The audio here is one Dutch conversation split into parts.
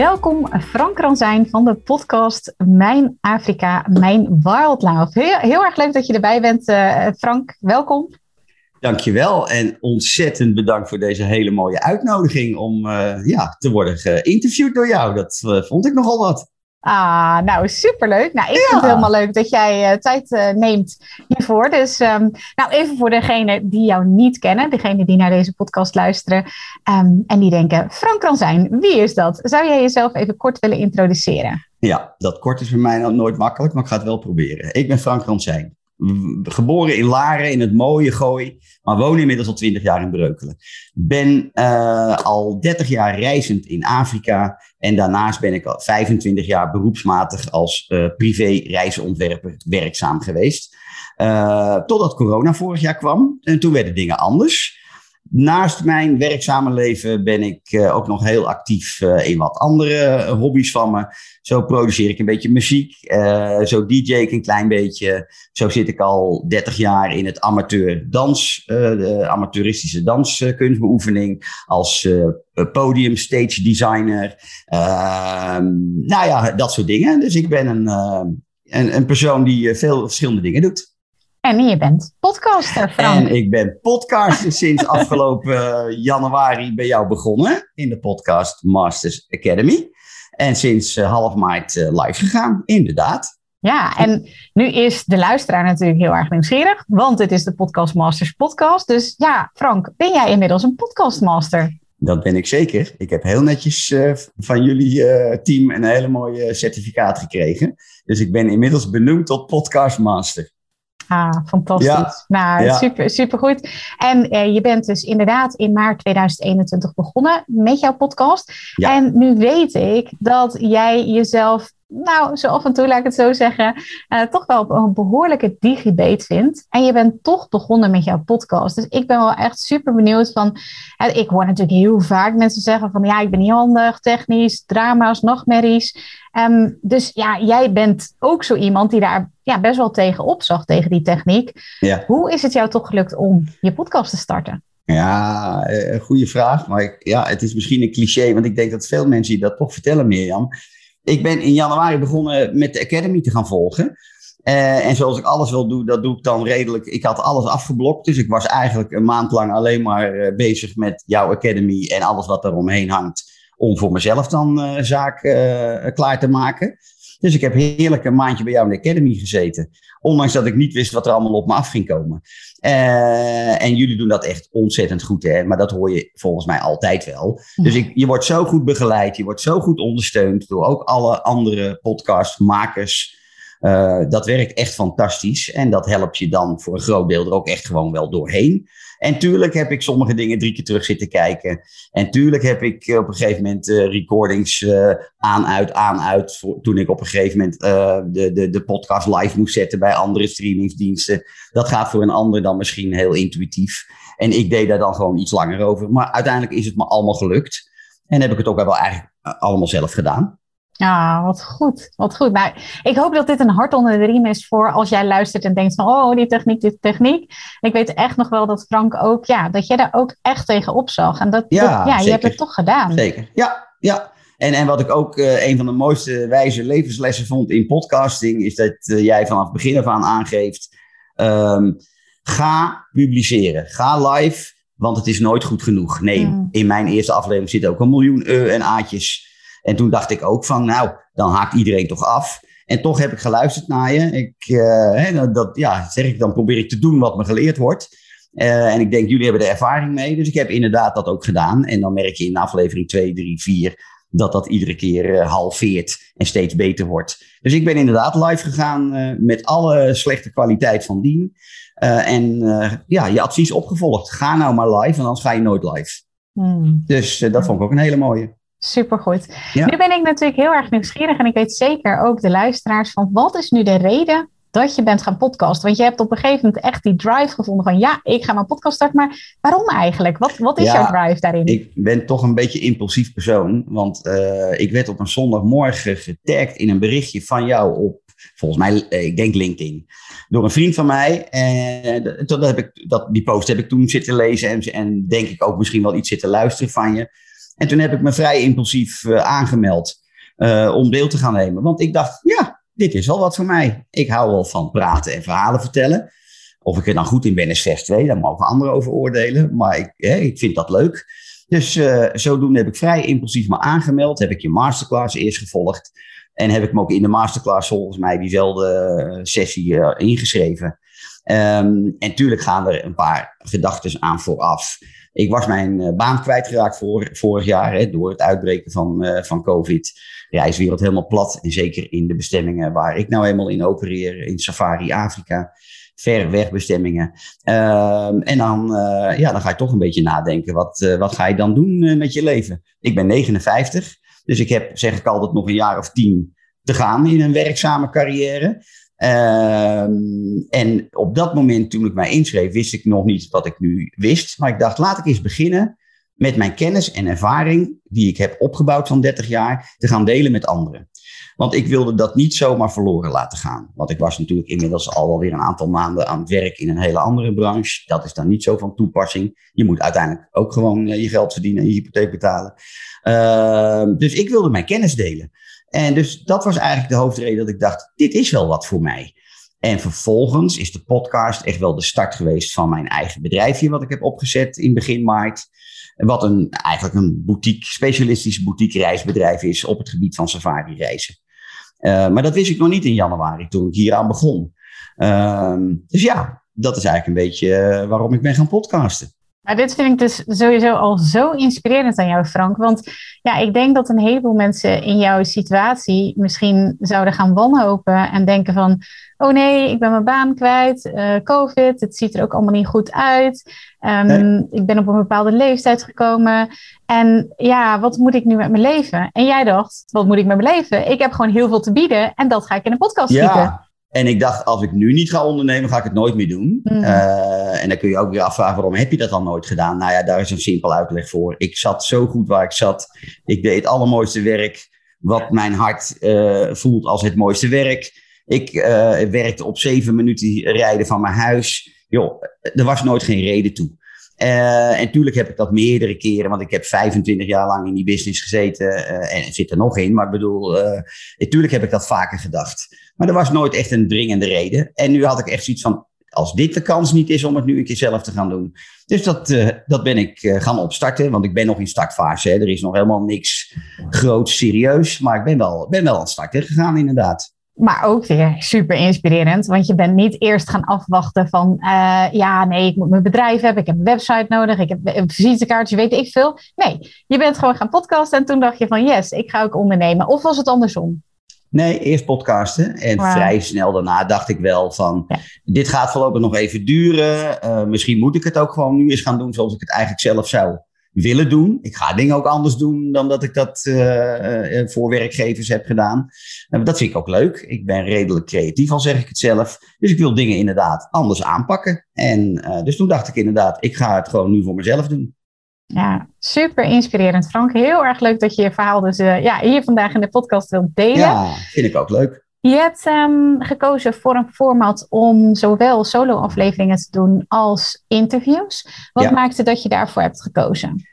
Welkom Frank Ranzijn van de podcast Mijn Afrika, Mijn Wildlife. Heel, heel erg leuk dat je erbij bent, uh, Frank. Welkom. Dankjewel en ontzettend bedankt voor deze hele mooie uitnodiging om uh, ja, te worden geïnterviewd door jou. Dat uh, vond ik nogal wat. Ah, nou superleuk. Nou, ik vind het helemaal leuk dat jij uh, tijd uh, neemt hiervoor. Dus um, nou, even voor degenen die jou niet kennen, degenen die naar deze podcast luisteren um, en die denken, Frank kan zijn, wie is dat? Zou jij jezelf even kort willen introduceren? Ja, dat kort is voor mij nooit makkelijk, maar ik ga het wel proberen. Ik ben Frank Ransijn. Geboren in Laren, in het mooie Gooi, maar woon inmiddels al 20 jaar in Breukelen. Ben uh, al 30 jaar reizend in Afrika en daarnaast ben ik al 25 jaar beroepsmatig als uh, privé-reisontwerper werkzaam geweest. Uh, totdat corona vorig jaar kwam en toen werden dingen anders. Naast mijn werkzame leven ben ik uh, ook nog heel actief uh, in wat andere hobby's van me. Zo produceer ik een beetje muziek, uh, zo DJ ik een klein beetje. Zo zit ik al 30 jaar in het amateur dans, de amateuristische danskunstbeoefening als podium stage designer. Ehm, nou ja, dat soort dingen. Dus ik ben een, een, een persoon die veel verschillende dingen doet. En je bent podcaster, Frank. En ik ben podcaster sinds afgelopen januari bij jou begonnen in de podcast Masters Academy. En sinds uh, half maart uh, live gegaan, inderdaad. Ja, en nu is de luisteraar natuurlijk heel erg nieuwsgierig, want het is de Podcast Masters podcast. Dus ja, Frank, ben jij inmiddels een podcastmaster? Dat ben ik zeker. Ik heb heel netjes uh, van jullie team een hele mooie certificaat gekregen. Dus ik ben inmiddels benoemd tot podcastmaster. Ah, fantastisch. Ja. Nou, ja. super, super goed. En eh, je bent dus inderdaad in maart 2021 begonnen met jouw podcast. Ja. En nu weet ik dat jij jezelf, nou, zo af en toe laat ik het zo zeggen, uh, toch wel een behoorlijke digibate vindt. En je bent toch begonnen met jouw podcast. Dus ik ben wel echt super benieuwd van, uh, ik hoor natuurlijk heel vaak mensen zeggen van, ja, ik ben niet handig, technisch, drama's, nachtmerries. Um, dus ja, jij bent ook zo iemand die daar ja, best wel tegen opzag, tegen die techniek. Ja. Hoe is het jou toch gelukt om je podcast te starten? Ja, een goede vraag. Maar ik, ja, het is misschien een cliché, want ik denk dat veel mensen je dat toch vertellen, Mirjam. Ik ben in januari begonnen met de Academy te gaan volgen. Uh, en zoals ik alles wil doen, dat doe ik dan redelijk. Ik had alles afgeblokt, dus ik was eigenlijk een maand lang alleen maar uh, bezig met jouw Academy en alles wat er omheen hangt. Om voor mezelf dan uh, zaak klaar te maken. Dus ik heb heerlijk een maandje bij jou in de Academy gezeten. Ondanks dat ik niet wist wat er allemaal op me af ging komen. Uh, en jullie doen dat echt ontzettend goed, hè? maar dat hoor je volgens mij altijd wel. Dus ik, je wordt zo goed begeleid, je wordt zo goed ondersteund door ook alle andere podcastmakers. Uh, dat werkt echt fantastisch en dat helpt je dan voor een groot deel er ook echt gewoon wel doorheen. En tuurlijk heb ik sommige dingen drie keer terug zitten kijken. En tuurlijk heb ik op een gegeven moment uh, recordings uh, aan, uit, aan, uit. Voor, toen ik op een gegeven moment de, de, de podcast live moest zetten bij andere streamingsdiensten. Dat gaat voor een ander dan misschien heel intuïtief. En ik deed daar dan gewoon iets langer over. Maar uiteindelijk is het me allemaal gelukt. En heb ik het ook wel eigenlijk allemaal zelf gedaan. Ja, wat goed. Wat goed. Nou, ik hoop dat dit een hart onder de riem is voor als jij luistert en denkt van, oh, die techniek, die techniek. Ik weet echt nog wel dat Frank ook, ja, dat jij daar ook echt tegen opzag. En dat, ja, dat, ja je hebt het toch gedaan. Zeker. Ja, ja. En, en wat ik ook uh, een van de mooiste wijze levenslessen vond in podcasting, is dat uh, jij vanaf het begin af aan aangeeft, um, ga publiceren, ga live, want het is nooit goed genoeg. Nee, mm. in mijn eerste aflevering zitten ook een miljoen e en aatjes. En toen dacht ik ook van, nou, dan haakt iedereen toch af. En toch heb ik geluisterd naar je. Ik, uh, dat, ja, zeg ik, dan probeer ik te doen wat me geleerd wordt. Uh, en ik denk, jullie hebben er ervaring mee. Dus ik heb inderdaad dat ook gedaan. En dan merk je in aflevering 2, 3, 4 dat dat iedere keer uh, halveert en steeds beter wordt. Dus ik ben inderdaad live gegaan uh, met alle slechte kwaliteit van dien. En ja, je advies opgevolgd. Ga nou maar live, en anders ga je nooit live. Hmm. Dus dat vond ik ook een hele mooie. Supergoed. Nu ben ik natuurlijk heel erg nieuwsgierig en ik weet zeker ook de luisteraars van wat is nu de reden dat je bent gaan podcasten? Want je hebt op een gegeven moment echt die drive gevonden van ja, ik ga mijn podcast starten. Maar waarom eigenlijk? Wat, wat is jouw drive daarin? Ik ben toch een beetje impulsief persoon. Want uh, ik werd op een zondagmorgen getagd in een berichtje van jou op, volgens mij, eh, ik denk LinkedIn. Door een vriend van mij. En dat heb ik, dat, die post heb ik toen zitten lezen en, en denk ik ook misschien wel iets zitten luisteren van je. En toen heb ik me vrij impulsief uh, aangemeld om deel te gaan nemen. Want ik dacht, ja, dit is wel wat voor mij. Ik hou wel van praten en verhalen vertellen. Of ik er dan goed in ben is vers 2, daar mogen anderen over oordelen. Maar ik, hè, ik vind dat leuk. Dus uh, zodoende heb ik vrij impulsief me aangemeld. Heb ik je masterclass eerst gevolgd. En heb ik me ook in de masterclass volgens mij diezelfde eh, sessie ingeschreven. Um, en tuurlijk gaan er een paar gedachten aan vooraf. Ik was mijn baan kwijtgeraakt vorig jaar hè, door het uitbreken van, uh, van COVID reiswereld helemaal plat. En zeker in de bestemmingen waar ik nou eenmaal in opereer, in Safari Afrika. Ver weg bestemmingen. Ehm, en dan, uh, ja, dan ga je toch een beetje nadenken. Wat, uh, wat ga je dan doen uh, met je leven? Ik ben 59, dus ik heb, zeg ik altijd, nog een jaar of tien te gaan in een werkzame carrière. Ehm, en op dat moment, toen ik mij inschreef, wist ik nog niet wat ik nu wist. Maar ik dacht, laat ik eens beginnen met mijn kennis en ervaring, die ik heb opgebouwd van 30 jaar, te gaan delen met anderen. Want ik wilde dat niet zomaar verloren laten gaan. Want ik was natuurlijk inmiddels al alweer een aantal maanden aan het werk in een hele andere branche. Dat is dan niet zo van toepassing. Je moet uiteindelijk ook gewoon eh, je geld verdienen en je hypotheek betalen. Uh, dus ik wilde mijn kennis delen. En dus dat was eigenlijk de hoofdreden dat ik dacht, dit is wel wat voor mij. En vervolgens is de podcast echt wel de start geweest van mijn eigen bedrijfje, wat ik heb opgezet in begin maart. Wat een, eigenlijk een boutique, specialistisch boutique reisbedrijf is op het gebied van safari reizen. Uh, maar dat wist ik nog niet in januari toen ik hier aan begon. Uh, dus ja, dat is eigenlijk een beetje uh, waarom ik ben gaan podcasten. Maar dit vind ik dus sowieso al zo inspirerend aan jou, Frank. Want ja, ik denk dat een heleboel mensen in jouw situatie misschien zouden gaan wanhopen en denken van, oh nee, ik ben mijn baan kwijt, uh, COVID, het ziet er ook allemaal niet goed uit. Um, Ik ben op een bepaalde leeftijd gekomen. En ja, wat moet ik nu met mijn leven? En jij dacht, wat moet ik met mijn leven? Ik heb gewoon heel veel te bieden en dat ga ik in een podcast ja. En ik dacht, als ik nu niet ga ondernemen, ga ik het nooit meer doen. Mm. Uh, en dan kun je ook weer afvragen, waarom heb je dat dan nooit gedaan? Nou ja, daar is een simpel uitleg voor. Ik zat zo goed waar ik zat. Ik deed het allermooiste werk wat mijn hart uh, voelt als het mooiste werk. Ik uh, werkte op zeven minuten rijden van mijn huis. Joh, er was nooit geen reden toe. Uh, en natuurlijk heb ik dat meerdere keren, want ik heb 25 jaar lang in die business gezeten uh, en zit er nog in. Maar ik bedoel, natuurlijk heb ik dat vaker gedacht. Maar er was nooit echt een dringende reden. En nu had ik echt zoiets van, als dit de kans niet is om het nu een keer zelf te gaan doen. Dus dat, dat ben ik gaan opstarten, want ik ben nog in startfase. Hè. Er is nog helemaal niks groots, serieus. Maar ik ben wel, ben wel aan het starten gegaan, inderdaad. Maar ook weer super inspirerend, want je bent niet eerst gaan afwachten van, uh, ja, nee, ik moet mijn bedrijf hebben, ik heb een website nodig, ik heb een visitekaartje, weet ik veel. Nee, je bent gewoon gaan podcasten en toen dacht je van, yes, ik ga ook ondernemen. Of was het andersom? Nee, eerst podcasten. En vrij snel daarna dacht ik wel van, ja. dit gaat voorlopig nog even duren. Uh, misschien moet ik het ook gewoon nu eens gaan doen zoals ik het eigenlijk zelf zou willen doen. Ik ga dingen ook anders doen dan dat ik dat uh, voor werkgevers heb gedaan. Uh, dat vind ik ook leuk. Ik ben redelijk creatief, al zeg ik het zelf. Dus ik wil dingen inderdaad anders aanpakken. En dus toen dacht ik inderdaad, ik ga het gewoon nu voor mezelf doen. Ja, super inspirerend, Frank. Heel erg leuk dat je je verhaal dus ja, hier vandaag in de podcast wilt delen. Ja, vind ik ook leuk. Je hebt um, gekozen voor een format om zowel solo-afleveringen te doen als interviews. Wat ja. maakte dat je daarvoor hebt gekozen?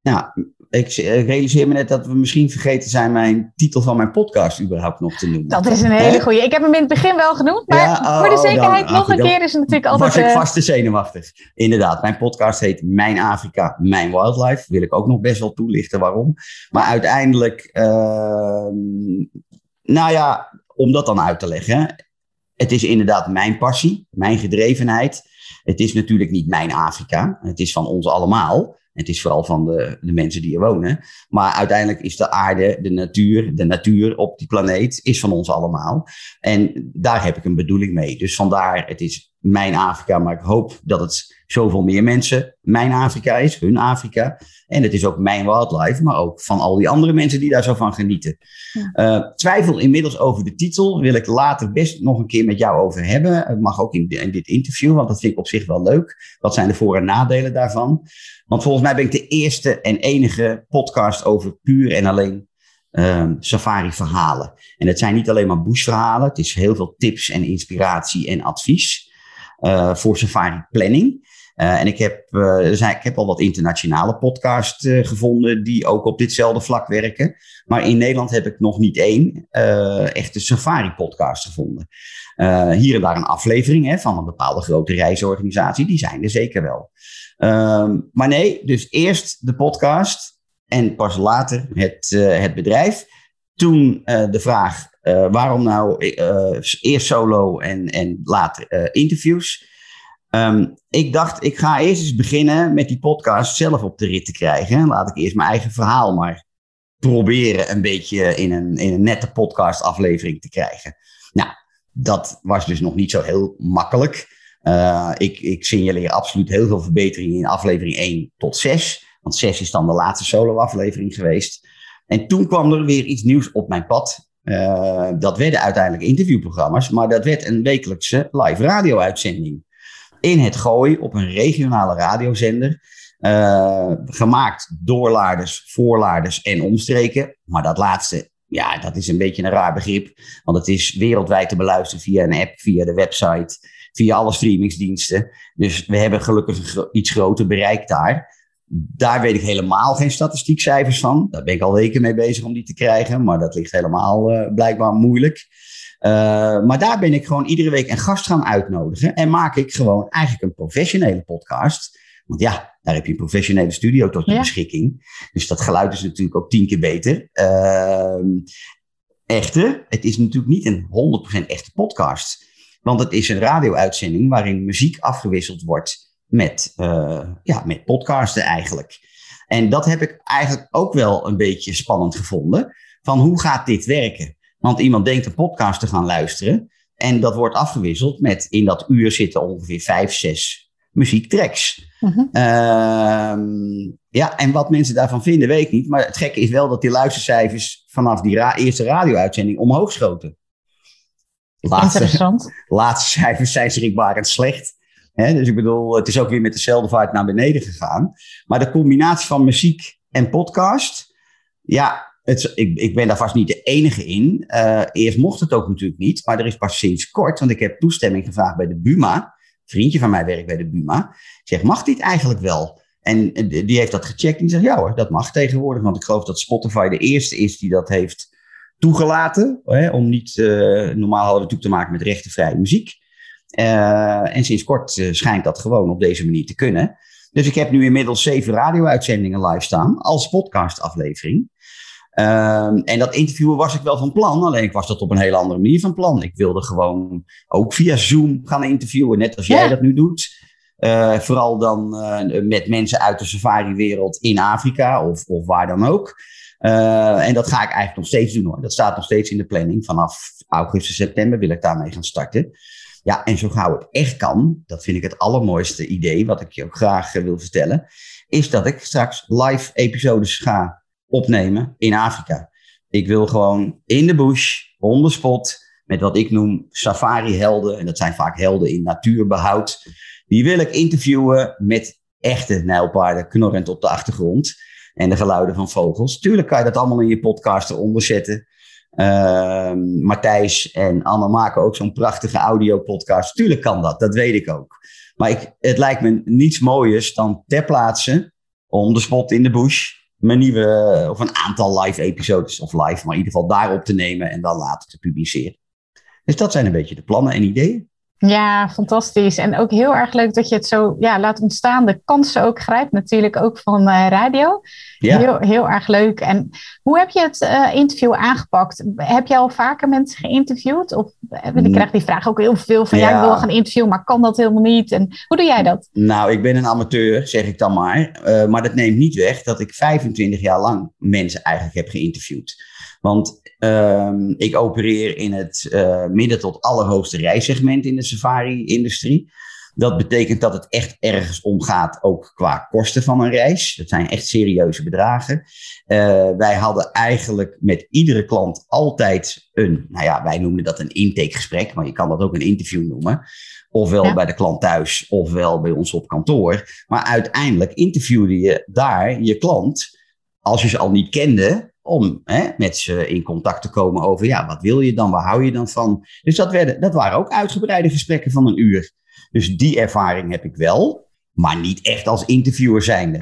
Ja, ik realiseer me net dat we misschien vergeten zijn mijn titel van mijn podcast überhaupt nog te noemen. Dat is een hele goeie. Ik heb hem in het begin wel genoemd, maar ja, oh, voor de zekerheid dan, nog een keer is het natuurlijk altijd... Was ik vast te zenuwachtig. Inderdaad, mijn podcast heet Mijn Afrika, Mijn Wildlife. Wil ik ook nog best wel toelichten waarom. Maar uiteindelijk, uh, nou ja, om dat dan uit te leggen. Het is inderdaad mijn passie, mijn gedrevenheid. Het is natuurlijk niet mijn Afrika. Het is van ons allemaal. Het is vooral van de, de mensen die er wonen. Maar uiteindelijk is de aarde, de natuur, de natuur op die planeet, is van ons allemaal. En daar heb ik een bedoeling mee. Dus vandaar, het is mijn Afrika, maar ik hoop dat het zoveel meer mensen mijn Afrika is, hun Afrika. En het is ook mijn wildlife, maar ook van al die andere mensen die daar zo van genieten. Ja. twijfel inmiddels over de titel, wil ik later best nog een keer met jou over hebben. Het mag ook in, in, dit interview, want dat vind ik op zich wel leuk. Wat zijn de voor- en nadelen daarvan? Want volgens mij ben ik de eerste en enige podcast over puur en alleen um, safari-verhalen. En het zijn niet alleen maar bushverhalen, het is heel veel tips en inspiratie en advies uh, voor safari-planning. Uh, en ik heb, uh, ik heb al wat internationale podcasts uh, gevonden die ook op ditzelfde vlak werken. Maar in Nederland heb ik nog niet één echte safari-podcast gevonden. hier en daar een aflevering hè, van een bepaalde grote reisorganisatie, die zijn er zeker wel. Um, maar nee, dus eerst de podcast en pas later het, het bedrijf. Toen de vraag, waarom nou eerst solo en, en later interviews? Um, ik dacht, ik ga eerst eens beginnen met die podcast zelf op de rit te krijgen. Laat ik eerst mijn eigen verhaal maar proberen een beetje in een, in een nette podcast aflevering te krijgen. Nou, dat was dus nog niet zo heel makkelijk. ik, ik signaleer absoluut heel veel verbeteringen in aflevering 1 tot 6. Want 6 is dan de laatste solo-aflevering geweest. En toen kwam er weer iets nieuws op mijn pad. Uh, dat werden uiteindelijk interviewprogramma's, maar dat werd een wekelijkse live radio-uitzending. In het gooi op een regionale radiozender. Uh, gemaakt door Laarders, voorlaarders en omstreken. Maar dat laatste, ja, dat is een beetje een raar begrip. Want het is wereldwijd te beluisteren via een app, via de website, via alle streamingsdiensten. Dus we hebben gelukkig een iets groter bereik daar. Daar weet ik helemaal geen statistiekcijfers van. Daar ben ik al weken mee bezig om die te krijgen, maar dat ligt helemaal uh, blijkbaar moeilijk. Uh, maar daar ben ik gewoon iedere week een gast gaan uitnodigen en maak ik gewoon eigenlijk een professionele podcast. Want ja, daar heb je een professionele studio tot je ja. beschikking. Dus dat geluid is natuurlijk ook tien keer beter. Uh, echter, het is natuurlijk niet een 100% echte podcast. Want het is een radio-uitzending waarin muziek afgewisseld wordt met, uh, ja, met podcasten eigenlijk. En dat heb ik eigenlijk ook wel een beetje spannend gevonden. Van hoe gaat dit werken? Want iemand denkt een podcast te gaan luisteren. En dat wordt afgewisseld met in dat uur zitten ongeveer vijf, zes muziektracks. Uh -huh. uh, ja, en wat mensen daarvan vinden, weet ik niet. Maar het gekke is wel dat die luistercijfers vanaf die ra eerste radio-uitzending omhoog schoten. Laatste, Interessant. Laatste cijfers zijn schrikbarend slecht dus ik bedoel, het is ook weer met dezelfde vaart naar beneden gegaan. Maar de combinatie van muziek en podcast, ja, het, ik, ben daar vast niet de enige in. Uh, eerst mocht het ook natuurlijk niet, maar er is pas sinds kort, want ik heb toestemming gevraagd bij de Buma. Een vriendje van mij werkt bij de Buma. Ik zeg, mag dit eigenlijk wel? En die heeft dat gecheckt en die zegt, ja hoor, dat mag tegenwoordig. Want ik geloof dat Spotify de eerste is die dat heeft toegelaten. Hè, om niet, uh, normaal hadden we natuurlijk te maken met rechtenvrije muziek. En sinds kort schijnt dat gewoon op deze manier te kunnen. Dus ik heb nu inmiddels zeven radio-uitzendingen live staan als podcastaflevering. Uh, en dat interviewen was ik wel van plan, alleen ik was dat op een hele andere manier van plan. Ik wilde gewoon ook via Zoom gaan interviewen, net als jij dat nu doet. Uh, vooral dan met mensen uit de safari-wereld in Afrika of, of waar dan ook. en dat ga ik eigenlijk nog steeds doen hoor. Dat staat nog steeds in de planning. Vanaf augustus, september wil ik daarmee gaan starten. Ja, en zo gauw het echt kan, dat vind ik het allermooiste idee, wat ik je ook graag wil vertellen, is dat ik straks live episodes ga opnemen in Afrika. Ik wil gewoon in de bush, on spot, met wat ik noem safari-helden, en dat zijn vaak helden in natuurbehoud, die wil ik interviewen met echte nijlpaarden knorrend op de achtergrond en de geluiden van vogels. Tuurlijk kan je dat allemaal in je podcast eronder zetten. Uh, Matthijs en Anne maken ook zo'n prachtige audio-podcast. Tuurlijk kan dat, dat weet ik ook. Maar ik, het lijkt me niets mooiers dan ter plaatse, on the spot in de bush, mijn nieuwe, of een aantal live episodes, of live, maar in ieder geval daarop te nemen en dan later te publiceren. Dus dat zijn een beetje de plannen en ideeën. Ja, fantastisch. En ook heel erg leuk dat je het zo ja, laat ontstaan. De kansen ook grijpt, natuurlijk ook van uh, radio. Ja. Heel, heel erg leuk. En hoe heb je het uh, interview aangepakt? Heb je al vaker mensen geïnterviewd? Of uh, ik krijg die vraag ook heel veel van ja. ja, ik wil gaan interviewen, maar kan dat helemaal niet? En hoe doe jij dat? Nou, ik ben een amateur, zeg ik dan maar. maar dat neemt niet weg dat ik 25 jaar lang mensen eigenlijk heb geïnterviewd. Want ehm, ik opereer in het uh, midden tot allerhoogste reissegment in de safari-industrie. Dat betekent dat het echt ergens om gaat, ook qua kosten van een reis. Dat zijn echt serieuze bedragen. Uh, wij hadden eigenlijk met iedere klant altijd een, nou ja, wij noemden dat een intakegesprek, maar je kan dat ook een interview noemen. Ofwel bij de klant thuis, ofwel bij ons op kantoor. Maar uiteindelijk interviewde je daar je klant, als je ze al niet kende, om hè, met ze in contact te komen over, ja, wat wil je dan, waar hou je dan van? Dus dat, werden, dat waren ook uitgebreide gesprekken van een uur. Dus die ervaring heb ik wel, maar niet echt als interviewer zijnde.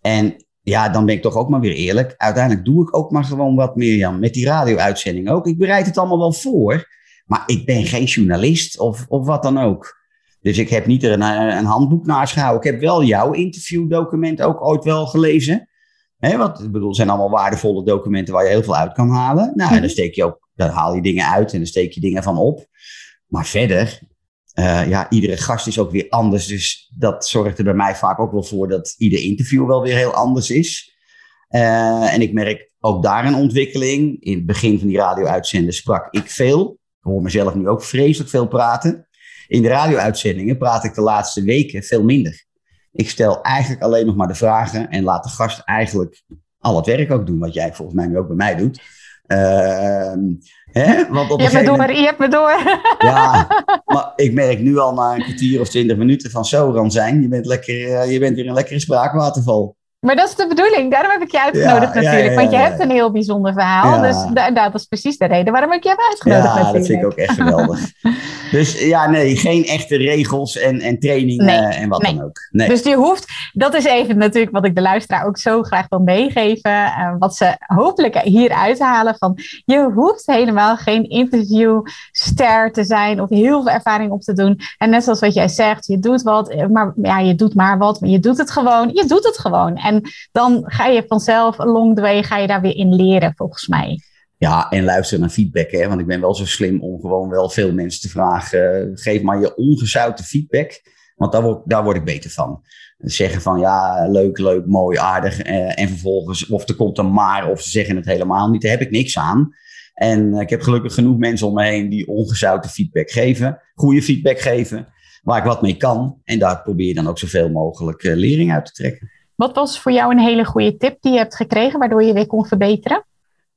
En ja, dan ben ik toch ook maar weer eerlijk. Uiteindelijk doe ik ook maar gewoon wat meer, Jan. Met die radio-uitzending ook. Ik bereid het allemaal wel voor. Maar ik ben geen journalist of, of wat dan ook. Dus ik heb niet er een, handboek naast gehouden. Ik heb wel jouw interviewdocument ook ooit wel gelezen. He, wat, ik bedoel, het zijn allemaal waardevolle documenten waar je heel veel uit kan halen. Nou, en dan mhm. steek je ook, dan haal je dingen uit en dan steek je dingen van op. Maar verder, uh, ja, iedere gast is ook weer anders. Dus dat zorgt er bij mij vaak ook wel voor dat ieder interview wel weer heel anders is. Uh, en ik merk ook daar een ontwikkeling. In het begin van die radio-uitzenden sprak ik veel. Ik hoor mezelf nu ook vreselijk veel praten. In de radio-uitzendingen praat ik de laatste weken veel minder. Ik stel eigenlijk alleen nog maar de vragen en laat de gast eigenlijk al het werk ook doen, wat jij volgens mij nu ook bij mij doet. Uh, hè? Want op je, hebt me door, je hebt me door. Ja, maar ik merk nu al na een kwartier of twintig minuten van zo, dan zijn. Je bent, lekker, eh, je bent weer een lekkere spraakwaterval. Maar dat is de bedoeling. Daarom heb ik je uitgenodigd natuurlijk. want je hebt een heel bijzonder verhaal. Dus dat is precies de reden waarom ik je heb uitgenodigd ja, dat vind ik ook echt geweldig. dus ja, nee, geen echte regels en, en training eh, en wat dan ook. Nee. Dus je hoeft, dat is even natuurlijk wat ik de luisteraar ook zo graag wil meegeven. Uh, wat ze hopelijk hier uithalen van je hoeft helemaal geen interviewster te zijn of heel veel ervaring op te doen. En net zoals wat jij zegt, je doet wat, maar ja, je doet maar wat, maar je doet het gewoon. Je doet het gewoon. En dan ga je vanzelf along the way, ga je daar weer in leren, volgens mij. Ja, en luister naar feedback. Hè? Want ik ben wel zo slim om gewoon wel veel mensen te vragen. Geef maar je ongezouten feedback. Want daar word, daar word ik beter van. Zeggen van ja, leuk, leuk, mooi, aardig. Eh, en vervolgens, of er komt een maar, of ze zeggen het helemaal niet. Daar heb ik niks aan. En ik heb gelukkig genoeg mensen om me heen die ongezouten feedback geven. Goede feedback geven. Waar ik wat mee kan. En daar probeer je dan ook zoveel mogelijk uh, lering uit te trekken. Wat was voor jou een hele goede tip die je hebt gekregen, waardoor je weer kon verbeteren?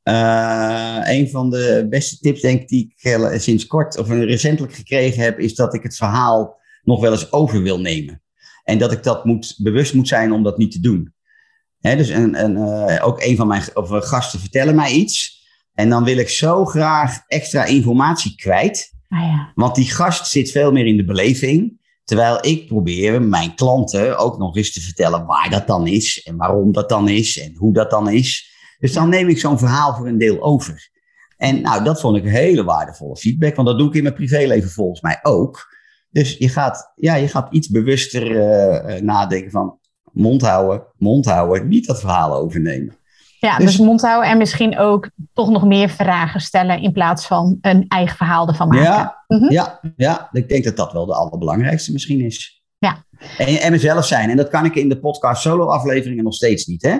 Uh, een van de beste tips, denk ik, die ik uh, sinds kort of recentelijk gekregen heb, is dat ik het verhaal nog wel eens over wil nemen. En dat ik dat moet, bewust moet zijn om dat niet te doen. Dus een, een, uh, ook een van mijn of, gasten vertellen mij iets. En dan wil ik zo graag extra informatie kwijt. Ah, ja. Want die gast zit veel meer in de beleving. Terwijl ik probeer mijn klanten ook nog eens te vertellen waar dat dan is en waarom dat dan is en hoe dat dan is. Dus dan neem ik zo'n verhaal voor een deel over. En nou, dat vond ik een hele waardevolle feedback, want dat doe ik in mijn privéleven volgens mij ook. Dus je gaat, ja, je gaat iets bewuster uh, nadenken van mond houden, mond houden, niet dat verhaal overnemen. Ja, dus, dus mond houden en misschien ook toch nog meer vragen stellen in plaats van een eigen verhaal ervan maken. Ja, mhm. ja, ja, ik denk dat dat wel de allerbelangrijkste misschien is. Ja. En, en mezelf zijn. En dat kan ik in de podcast solo afleveringen nog steeds niet. Hè?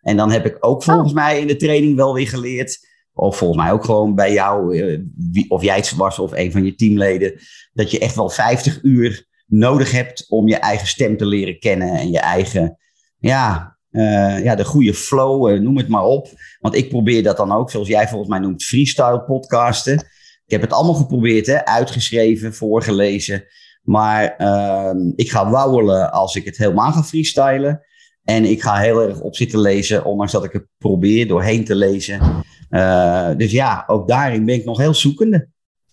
En dan heb ik ook volgens oh. mij in de training wel weer geleerd. Of volgens mij ook gewoon bij jou, eh, of jij het was of een van je teamleden. Dat je echt wel 50 uur nodig hebt om je eigen stem te leren kennen. En je eigen, ja, uh, ja, de goede flow, uh, noem het maar op. Want ik probeer dat dan ook, zoals jij volgens mij noemt, freestyle podcasten. Ik heb het allemaal geprobeerd, hè? uitgeschreven, voorgelezen. Maar uh, ik ga wauwelen als ik het helemaal ga freestylen. En ik ga heel erg op zitten lezen, ondanks dat ik het probeer doorheen te lezen. Uh, dus ja, ook daarin ben ik nog heel zoekende.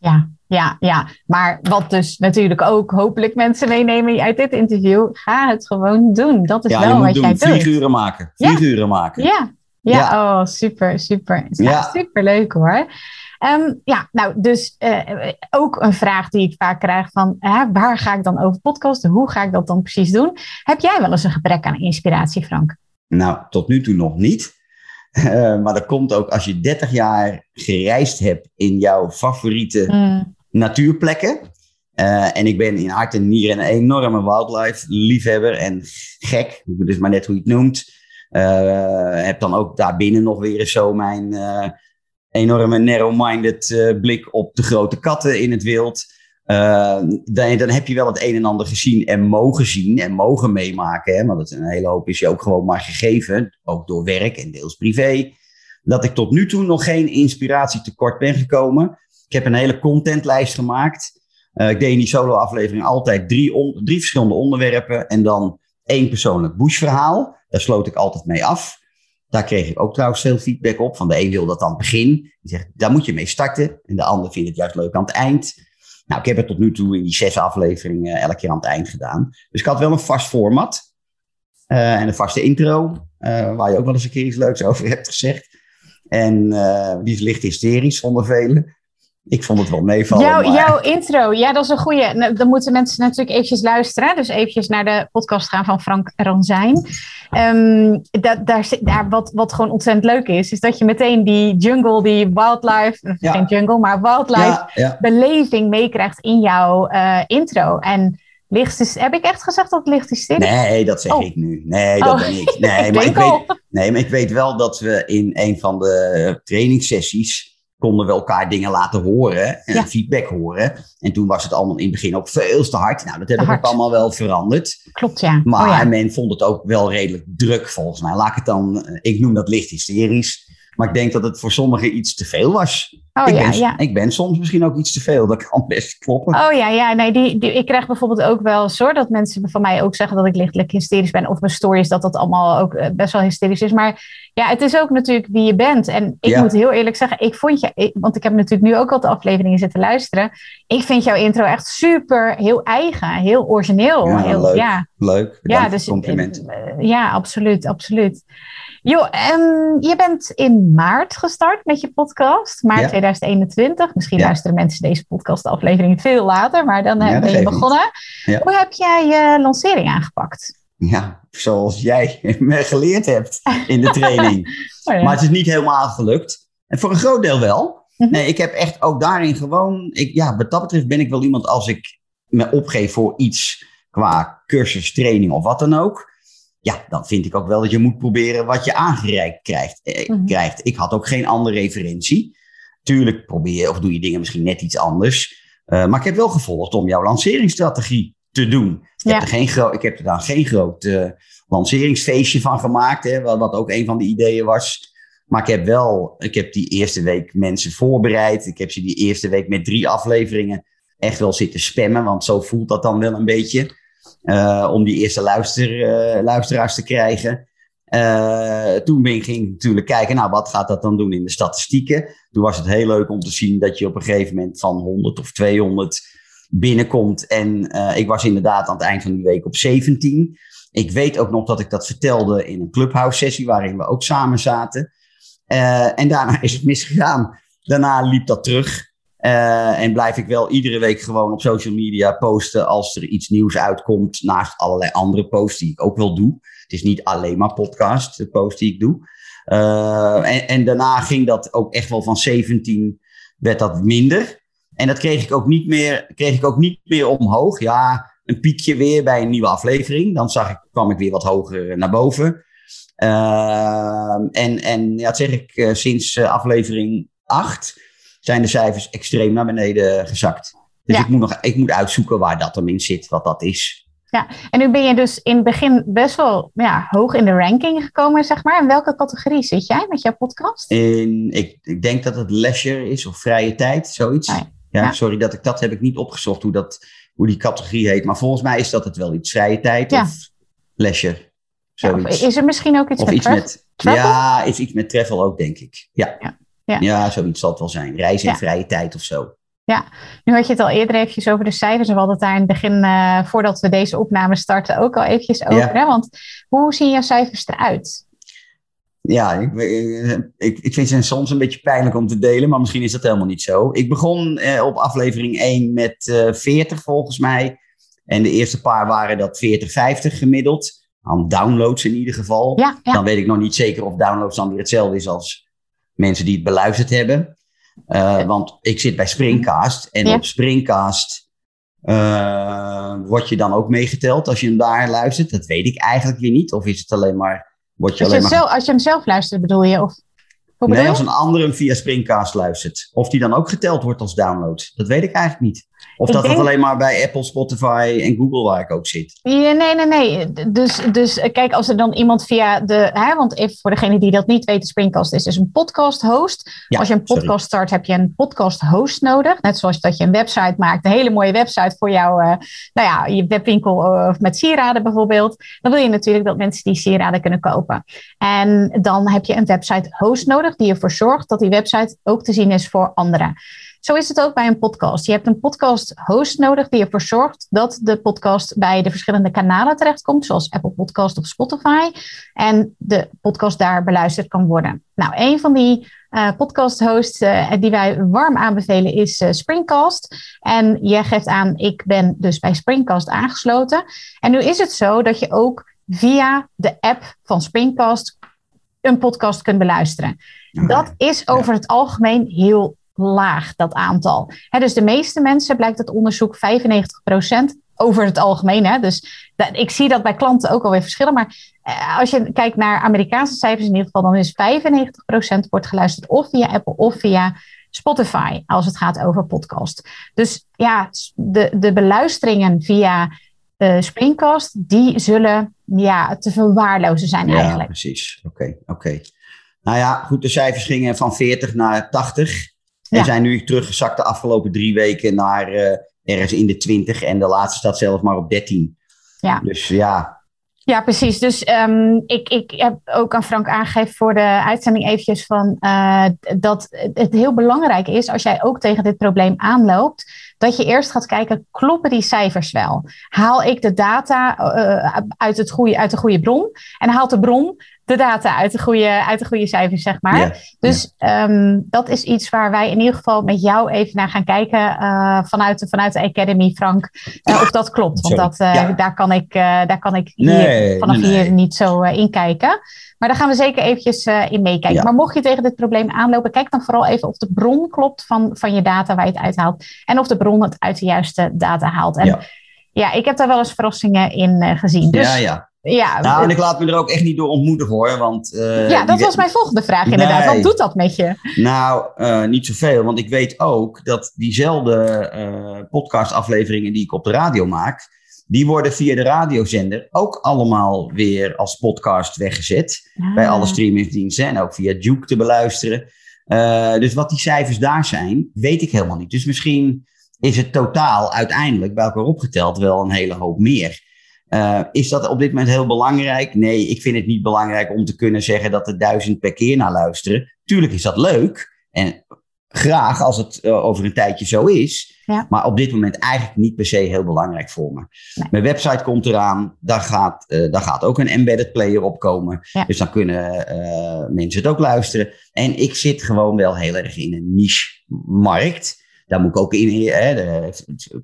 Ja, ja, ja. Maar wat dus natuurlijk ook hopelijk mensen meenemen uit dit interview, ga het gewoon doen. Dat is wel wat doen. jij doet. Figuren maken. Figuren ja. maken. Ja. ja. Ja, oh, super, super. Ja. Super leuk hoor. Um, ja, nou, dus uh, ook een vraag die ik vaak krijg van uh, waar ga ik dan over podcasten? Hoe ga ik dat dan precies doen? Heb jij wel eens een gebrek aan inspiratie, Frank? Nou, tot nu toe nog niet. Uh, maar dat komt ook als je 30 jaar gereisd hebt in jouw favoriete mm. natuurplekken. Uh, en ik ben in hart en nieren een enorme wildlife liefhebber en gek, dus maar net hoe je het noemt. Uh, heb dan ook daarbinnen nog weer eens zo mijn enorme narrow-minded blik op de grote katten in het wild. Dan, dan, heb je wel het een en ander gezien en mogen zien en mogen meemaken. Hè? Want een hele hoop is je ook gewoon maar gegeven, ook door werk en deels privé. Dat ik tot nu toe nog geen inspiratie tekort ben gekomen. Ik heb een hele contentlijst gemaakt. ik deed in die solo-aflevering altijd drie, drie verschillende onderwerpen en dan één persoonlijk bushverhaal. Daar sloot ik altijd mee af. Daar kreeg ik ook trouwens veel feedback op. Van de een wil dat aan begin. Die zegt, daar moet je mee starten. En de ander vindt het juist leuk aan het eind. Nou, ik heb het tot nu toe in die zes afleveringen elke keer aan het eind gedaan. Dus ik had wel een vast format. Uh, en een vaste intro. Uh, waar je ook wel eens een keer iets leuks over hebt gezegd. En die is licht hysterisch, zonder velen. Ik vond het wel meevallen. Jouw, jouw intro, ja, dat is een goede. Nou, dan moeten mensen natuurlijk eventjes luisteren. Dus eventjes naar de podcast gaan van Frank Ranzijn. Um, dat, daar, daar, wat, wat gewoon ontzettend leuk is, is dat je meteen die jungle, die wildlife, ja. geen jungle, maar wildlife ja, beleving meekrijgt in jouw uh, intro. En licht is, heb ik echt gezegd dat het licht is stil? Nee, dat zeg oh. ik nu. Nee, dat oh. ben ik. Nee, maar ik weet, nee, maar ik weet wel dat we in een van de trainingssessies konden we elkaar dingen laten horen en feedback horen. En toen was het allemaal in het begin ook veel te hard. Nou, dat hebben we ook allemaal wel veranderd. Klopt, ja. Maar oh, ja. men vond het ook wel redelijk druk volgens mij. Laat ik het dan, eh, ik noem dat licht hysterisch. Maar ik denk dat het voor sommigen iets te veel was. Oh, ik, ja, ben, ja. ik ben soms misschien ook iets te veel. Dat kan best kloppen. Oh ja, ja. Nee, die, die, ik krijg bijvoorbeeld ook wel zo dat mensen van mij ook zeggen dat ik lichtelijk hysterisch ben. Of mijn stories dat dat allemaal ook eh, best wel hysterisch is. Maar ja, het is ook natuurlijk wie je bent. En ik moet heel eerlijk zeggen, ik vond je, want ik heb natuurlijk nu ook al de afleveringen zitten luisteren. Ik vind jouw intro echt super, heel eigen, heel origineel. Ja, heel, leuk. Ja, leuk. ja, dus, compliment. Eh, ja, absoluut, absoluut. Jo, um, je bent in maart gestart met je podcast, maart 2021. Misschien luisteren mensen deze podcastaflevering veel later, maar dan ja, ben je begonnen. Hoe heb jij je lancering aangepakt? Ja, zoals jij me geleerd hebt in de training. oh maar het is niet helemaal gelukt. En voor een groot deel wel. Mhm. Nee, ik heb echt ook daarin gewoon... Ik, ja, wat dat betreft ben ik wel iemand als ik me opgeef voor iets qua cursus, training of wat dan ook ja, dan vind ik ook wel dat je moet proberen wat je aangereikt krijgt. Eh, mhm. krijgt. Ik had ook geen andere referentie. Tuurlijk probeer je of doe je dingen misschien net iets anders. Uh, maar ik heb wel gevolgd om jouw lanceringsstrategie te doen. Ik, heb, er geen ik heb er dan geen groot uh, lanceringsfeestje van gemaakt, hè, wat, ook een van de ideeën was. Maar ik heb wel, ik heb die eerste week mensen voorbereid. Ik heb ze die eerste week met drie afleveringen echt wel zitten spammen, want zo voelt dat dan wel een beetje. Uh, om die eerste luister, luisteraars te krijgen. Uh, toen ben, ging ik natuurlijk kijken, nou, wat gaat dat dan doen in de statistieken? Toen was het heel leuk om te zien dat je op een gegeven moment van 100 of 200 binnenkomt. En ik was inderdaad aan het eind van die week op 17. Ik weet ook nog dat ik dat vertelde in een clubhouse sessie waarin we ook samen zaten. en daarna is het misgegaan. Daarna liep dat terug. En blijf ik wel iedere week gewoon op social media posten als er iets nieuws uitkomt. Naast allerlei andere posts die ik ook wel doe. Het is niet alleen maar podcast, de post die ik doe. Uh, en, en, daarna ging dat ook echt wel van 17 werd dat minder. En dat kreeg ik ook niet meer, kreeg ik ook niet meer omhoog. Ja, een piekje weer bij een nieuwe aflevering. Dan zag ik, kwam ik weer wat hoger naar boven. Uh, en, en ja, dat zeg ik sinds aflevering 8 zijn de cijfers extreem naar beneden gezakt. Dus ik, moet nog, ik moet uitzoeken waar dat dan in zit, wat dat is. Ja, en nu ben je dus in het begin best wel ja, hoog in de ranking gekomen, zeg maar. In welke categorie zit jij met jouw podcast? In, ik, ik denk dat het leisure is of vrije tijd, zoiets. ja, ja, sorry dat ik dat heb ik niet opgezocht hoe, dat, hoe die categorie heet. Maar volgens mij is dat het wel iets vrije tijd of leisure. Zoiets. is er misschien ook iets of met, iets met Ja, is iets met travel ook, denk ik. ja. Ja. ja, zoiets zal het wel zijn. Reizen in vrije tijd of zo. Ja, nu had je het al eerder eventjes over de cijfers. We hadden het daar in het begin, uh, voordat we deze opname starten, ook al eventjes over. Hè? Want hoe zien jouw cijfers eruit? Ja, ik, ik, ik vind ze soms een beetje pijnlijk om te delen, maar misschien is dat helemaal niet zo. Ik begon eh, op aflevering 1 met uh, eh, 40 volgens mij. En de eerste paar waren dat 40, 50 gemiddeld. Aan downloads in ieder geval. Ja, ja. Dan weet ik nog niet zeker of downloads dan weer hetzelfde is als mensen die het beluisterd hebben. Uh, want ik zit bij Springcast en op Springcast uh, word je dan ook meegeteld als je hem daar luistert. Dat weet ik eigenlijk weer niet. Of is het alleen maar. Word je als, alleen je maar... Zelf, als je hem zelf luistert, bedoel je? Of... nee, als een ander hem via Springcast luistert. Of die dan ook geteld wordt als download. Dat weet ik eigenlijk niet. Of dat het alleen maar bij Apple, Spotify en Google waar ik ook zit. Ja, nee, nee, nee. Dus, dus eh, kijk, als er dan iemand via de... Hè, want even voor degene die dat niet weten, Springcast is dus een podcast host. als je een podcast start, heb je een podcast host nodig. Net zoals dat je een website maakt. Een hele mooie website voor jouw, uh, nou ja, je webwinkel of met sieraden bijvoorbeeld. Dan wil je natuurlijk dat mensen die sieraden kunnen kopen. En dan heb je een website host nodig die ervoor zorgt dat die website ook te zien is voor anderen. Zo is het ook bij een podcast. Je hebt een podcast host nodig die ervoor zorgt dat de podcast bij de verschillende kanalen terechtkomt, zoals Apple Podcast of Spotify, en de podcast daar beluisterd kan worden. Nou, een van die uh, podcast hosts uh, die wij warm aanbevelen is uh, Springcast. En jij geeft aan, ik ben dus bij Springcast aangesloten. En nu is het zo dat je ook via de app van Springcast een podcast kunt beluisteren. Dat is over het algemeen heel laag, dat aantal. dus de meeste mensen, blijkt het onderzoek, 95% over het algemeen. Hè? Dus dat, ik zie dat bij klanten ook alweer verschillen. Maar eh, als je kijkt naar Amerikaanse cijfers in ieder geval, dan is 95% wordt geluisterd of via Apple of via Spotify als het gaat over podcast. Dus ja, de, de beluisteringen via uh, Springcast, die zullen ja, te verwaarlozen zijn eigenlijk. Ja, precies. Oké, oké. Nou ja, goed, de cijfers gingen van 40 naar 80. En zijn nu teruggezakt de afgelopen drie weken naar uh, ergens in de 20. En de laatste staat zelfs maar op 13. Ja. Dus ja. Ja, precies. Dus um, ik, ik heb ook aan Frank aangegeven voor de uitzending eventjes van uh, dat het heel belangrijk is als jij ook tegen dit probleem aanloopt, dat je eerst gaat kijken, kloppen die cijfers wel? Haal ik de data uh, uit, het goede, uit de goede bron? En haalt de bron de data uit de goede, uit de goede cijfers, zeg maar. dus ehm, dat is iets waar wij in ieder geval met jou even naar gaan kijken uh, vanuit, de, vanuit de Academy, Frank. Uh, of dat klopt. Want dat, uh, daar kan ik, daar kan ik hier, vanaf hier niet zo in kijken. Maar daar gaan we zeker eventjes in meekijken. Maar mocht je tegen dit probleem aanlopen, kijk dan vooral even of de bron klopt van, van je data waar je het uithaalt. En of de bron het uit de juiste data haalt. En ja, ik heb daar wel eens verrassingen in gezien. Dus, ja, ja. Ja, nou, en ik laat me er ook echt niet door ontmoedigen hoor. Want, uh, ja, dat was mijn volgende vraag inderdaad. Wat doet dat met je? Nou, uh, niet zoveel. Want ik weet ook dat diezelfde uh, podcastafleveringen die ik op de radio maak, die worden via de radiozender ook allemaal weer als podcast weggezet. Bij alle streamingsdiensten en ook via Duke te beluisteren. dus wat die cijfers daar zijn, weet ik helemaal niet. Dus misschien is het totaal uiteindelijk bij elkaar opgeteld wel een hele hoop meer. Uh, is dat op dit moment heel belangrijk? Nee, ik vind het niet belangrijk om te kunnen zeggen dat er duizend per keer naar luisteren. Tuurlijk is dat leuk en graag als het uh, over een tijdje zo is. Ja. Maar op dit moment eigenlijk niet per se heel belangrijk voor me. Nee. Mijn website komt eraan, daar gaat, uh, daar gaat ook een embedded player op komen. Ja. Dus dan kunnen mensen het ook luisteren. En ik zit gewoon wel heel erg in een niche-markt. Daar moet ik ook in, hè, daar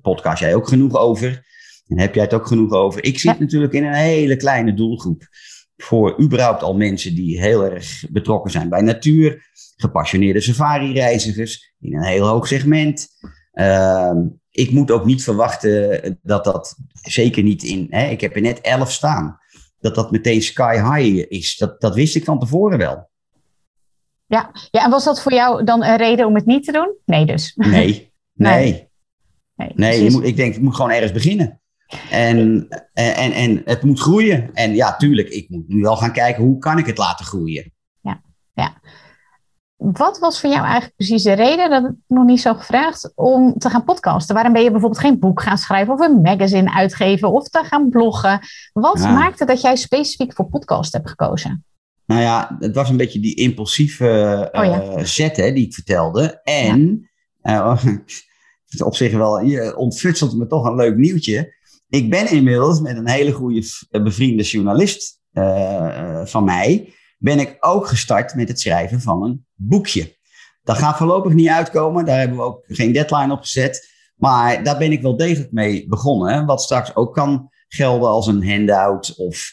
podcast jij ook genoeg over. En heb jij het ook genoeg over? Ik zit natuurlijk in een hele kleine doelgroep. Voor überhaupt al mensen die heel erg betrokken zijn bij natuur. Gepassioneerde safari-reizigers in een heel hoog segment. Uh, ik moet ook niet verwachten dat dat, zeker niet in, hè, ik heb er net 11 staan, dat dat meteen sky high is. Dat, dat wist ik van tevoren wel. Ja. ja, en was dat voor jou dan een reden om het niet te doen? Nee dus. Nee, nee. Nee, nee je moet, ik denk, ik moet gewoon ergens beginnen. En, en, en het moet groeien. En ja, tuurlijk, ik moet nu wel gaan kijken hoe kan ik het laten groeien. Ja, ja. Wat was voor jou eigenlijk precies de reden, dat ik nog niet zo gevraagd, om te gaan podcasten? Waarom ben je bijvoorbeeld geen boek gaan schrijven of een magazine uitgeven of te gaan bloggen? Wat maakte dat jij specifiek voor podcast hebt gekozen? Nou ja, het was een beetje die impulsieve oh ja. set hè, die ik vertelde. En ja. uh, op zich wel, je ontfutselt me toch een leuk nieuwtje. Ik ben inmiddels met een hele goede eh, bevriende journalist uh, van mij, ben ik ook gestart met het schrijven van een boekje. Dat gaat voorlopig niet uitkomen, daar hebben we ook geen deadline op gezet. Maar daar ben ik wel degelijk mee begonnen. Wat straks ook kan gelden als een handout. Of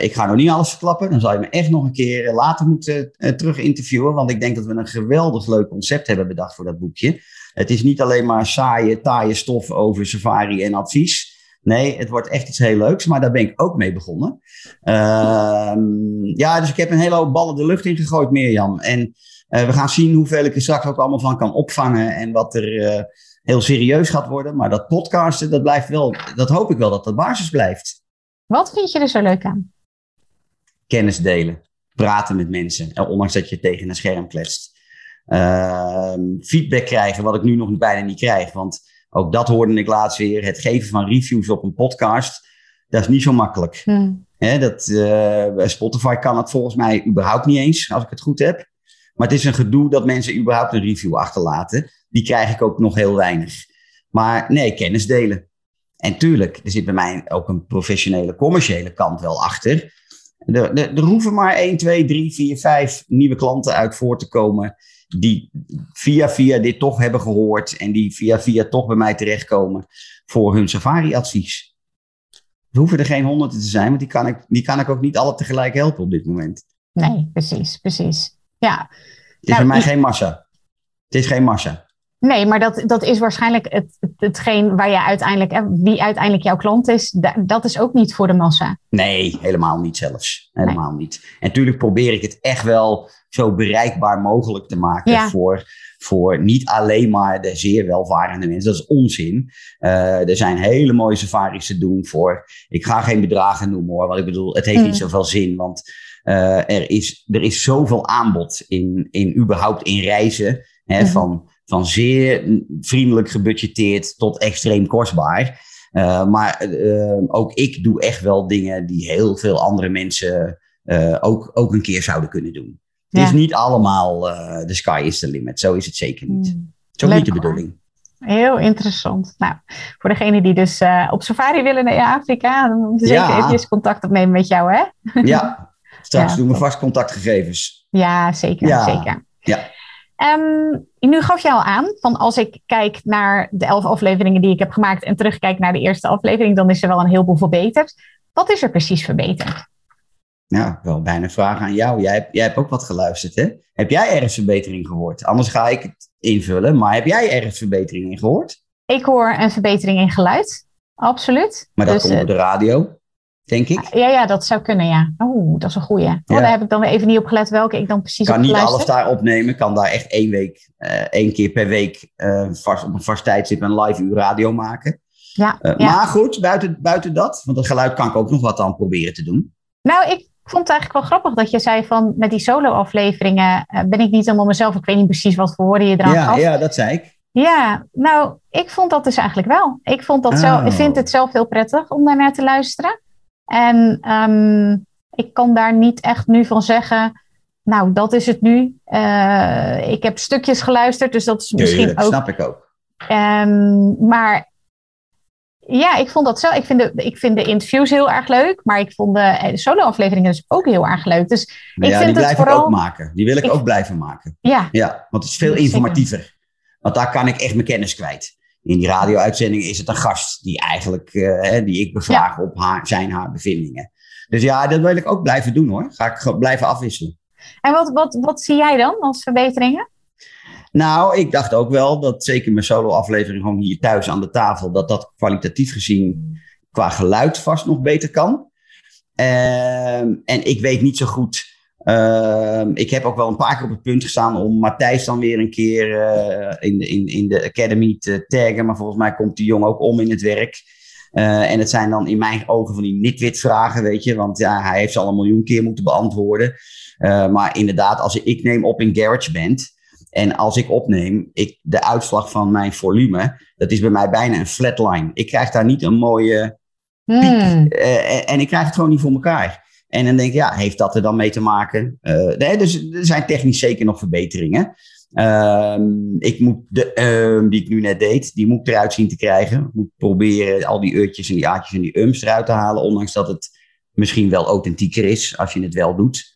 ik ga nog niet alles verklappen. Dan zal je me echt nog een keer later moeten uh, terug interviewen. Want ik denk dat we een geweldig leuk concept hebben bedacht voor dat boekje. Het is niet alleen maar saaie, taaie stof over safari en advies. Nee, het wordt echt iets heel leuks, maar daar ben ik ook mee begonnen. Ehm, ja, dus ik heb een hele hoop ballen de lucht in gegooid, Mirjam. En uh, we gaan zien hoeveel ik er straks ook allemaal van kan opvangen en wat er uh, heel serieus gaat worden. Maar dat podcasten, dat blijft wel, dat hoop ik wel dat dat basis blijft. Wat vind je er zo leuk aan? Kennis delen, praten met mensen, ondanks dat je tegen een scherm kletst. Uh, feedback krijgen, wat ik nu nog bijna niet krijg. Want ook dat hoorde ik laatst weer. Het geven van reviews op een podcast, dat is niet zo makkelijk. Hmm. dat, uh, Spotify kan het volgens mij überhaupt niet eens, als ik het goed heb. Maar het is een gedoe dat mensen überhaupt een review achterlaten. Die krijg ik ook nog heel weinig. Maar nee, kennis delen. En tuurlijk, er zit bij mij ook een professionele, commerciële kant wel achter. Er, er, er hoeven maar 1, 2, 3, 4, 5 nieuwe klanten uit voor te komen. Die via via dit toch hebben gehoord. En die via via toch bij mij terechtkomen voor hun safari-advies. Er hoeven er geen honderden te zijn, want die kan, ik, die kan ik ook niet alle tegelijk helpen op dit moment. Nee, precies, precies. Ja. Het is nou, bij mij geen massa. Het is geen massa. Nee, maar dat, dat is waarschijnlijk het, hetgeen waar je uiteindelijk, wie uiteindelijk jouw klant is, dat is ook niet voor de massa. Nee, helemaal niet zelfs. Helemaal niet. En natuurlijk probeer ik het echt wel zo bereikbaar mogelijk te maken voor, voor niet alleen maar de zeer welvarende mensen. Dat is onzin. Uh, er zijn hele mooie safaris te doen voor. Ik ga geen bedragen noemen hoor, want ik bedoel, het heeft niet mm. zoveel zin. Want uh, er, is, er is zoveel aanbod in, in überhaupt in reizen. Hè, mm van, van zeer vriendelijk gebudgeteerd tot extreem kostbaar. Uh, maar uh, ook ik doe echt wel dingen die heel veel andere mensen ook, ook een keer zouden kunnen doen. Het is niet allemaal de sky is the limit. Zo is het zeker niet. Zo niet de bedoeling. Heel interessant. Nou, voor degene die dus op safari willen naar Afrika, dan moet je zeker even contact opnemen met jou, hè? Ja, Straks doen we vast contactgegevens. Ja, zeker. Ja. zeker. Ja. Um, nu gaf je al aan, van als ik kijk naar de elf afleveringen die ik heb gemaakt en terugkijk naar de eerste aflevering, dan is er wel een heleboel verbeterd. Wat is er precies verbeterd? Nou, wel bijna een vraag aan jou. Jij, hebt, jij hebt ook wat geluisterd, hè? Heb jij ergens verbetering gehoord? Anders ga ik het invullen, maar heb jij ergens verbetering in gehoord? Ik hoor een verbetering in geluid, absoluut. Maar dat dus, komt op de radio? denk ik. Ja, ja, dat zou kunnen, ja. Oh, dat is een goeie. Oh, Daar heb ik dan weer even niet op gelet welke ik dan precies kan niet alles daar opnemen. Kan daar echt één week, uh, één keer per week uh, vast, op een vast tijdstip een live uur radio maken. Ja, uh, ja, Maar goed, buiten, buiten dat, want dat geluid kan ik ook nog wat aan proberen te doen. Nou, ik vond het eigenlijk wel grappig dat je zei van met die solo-afleveringen ben ik niet helemaal mezelf. Ik weet niet precies wat voor woorden je eraan ja, Ja, dat zei ik. Ja, nou, ik vond dat dus eigenlijk wel. Ik, vond dat zelf, ik vind oh. het zelf heel prettig om daarnaar te luisteren. En ehm, ik kan daar niet echt nu van zeggen, nou, dat is het nu. Uh, ik heb stukjes geluisterd, dus dat is misschien ook. Dat snap ik ook. Um, maar ja, ik vond dat zo. Ik vind, de, ik vind de interviews heel erg leuk, maar ik vond de, eh, de solo-afleveringen dus ook heel erg leuk. Dus ik ja, vind die blijf vooral... ik ook maken. Die wil ik, ook blijven maken. Ja. ja, want het is veel informatiever. Want daar kan ik echt mijn kennis kwijt in die radio-uitzending is het een gast die eigenlijk, uh, die ik bevraag op haar, zijn haar bevindingen. Dus ja, dat wil ik ook blijven doen hoor. Ga ik blijven afwisselen. En wat, wat, wat zie jij dan als verbeteringen? Nou, ik dacht ook wel dat zeker mijn solo-aflevering gewoon hier thuis aan de tafel, dat dat kwalitatief gezien qua geluid vast nog beter kan. Ehm, en ik weet niet zo goed Ehm, ik heb ook wel een paar keer op het punt gestaan om Matthijs dan weer een keer uh, in, de, in, in de Academy te taggen. Maar volgens mij komt die jongen ook om in het werk. Uh, en het zijn dan in mijn ogen van die nitwit vragen, weet je. Want ja, hij heeft ze al een miljoen keer moeten beantwoorden. Uh, maar inderdaad, als ik neem op in GarageBand. En als ik opneem, ik, de uitslag van mijn volume, dat is bij mij bijna een flatline. Ik krijg daar niet een mooie piek. Hmm. en ik krijg het gewoon niet voor elkaar. En dan denk ik, ja, heeft dat er dan mee te maken? Uh, nee, dus er zijn technisch zeker nog verbeteringen. Uh, ik moet de um, die ik nu net deed, die moet ik eruit zien te krijgen. Ik moet proberen al die eutjes en die aatjes en die ums eruit te halen. Ondanks dat het misschien wel authentieker is als je het wel doet.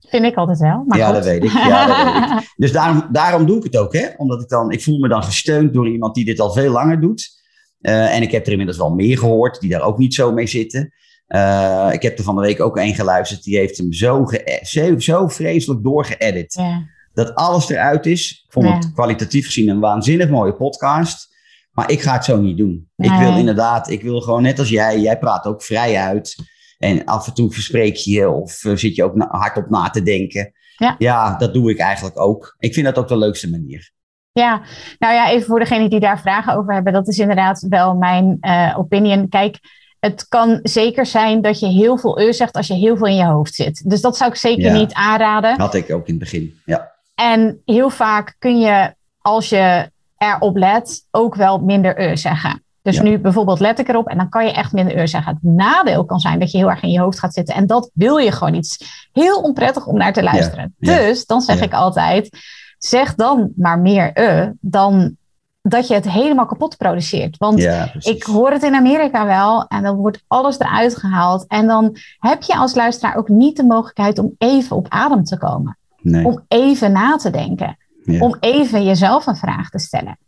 Vind ik altijd wel. Maar ja, dat weet ik. Ja, dat weet ik. Dus daarom, daarom doe ik het ook. Hè? Omdat ik dan, ik voel me dan gesteund door iemand die dit al veel langer doet. Uh, en ik heb er inmiddels wel meer gehoord die daar ook niet zo mee zitten. Uh, ik heb er van de week ook een geluisterd. Die heeft hem zo, zo, zo vreselijk doorgeëdit. Ja. Dat alles eruit is. Ik vond het kwalitatief gezien een waanzinnig mooie podcast. Maar ik ga het zo niet doen. Ik wil inderdaad, ik wil gewoon net als jij, jij praat ook vrij uit. En af en toe verspreek je je of uh, zit je ook hardop na te denken. Ja. ja, dat doe ik eigenlijk ook. Ik vind dat ook de leukste manier. Ja, nou ja, even voor degenen die daar vragen over hebben. Dat is inderdaad wel mijn uh, opinion. Kijk, het kan zeker zijn dat je heel veel eu zegt als je heel veel in je hoofd zit. Dus dat zou ik zeker niet aanraden. Had ik ook in het begin, ja. En heel vaak kun je, als je erop let, ook wel minder eu zeggen. Dus nu bijvoorbeeld let ik erop en dan kan je echt minder eu zeggen. Het nadeel kan zijn dat je heel erg in je hoofd gaat zitten. En dat wil je gewoon niet. Heel onprettig om naar te luisteren. Dus dan zeg ik altijd, zeg dan maar meer e dan dat je het helemaal kapot produceert. Want ik hoor het in Amerika wel en dan wordt alles eruit gehaald. En dan heb je als luisteraar ook niet de mogelijkheid om even op adem te komen. Nee. Om even na te denken. Om even jezelf een vraag te stellen.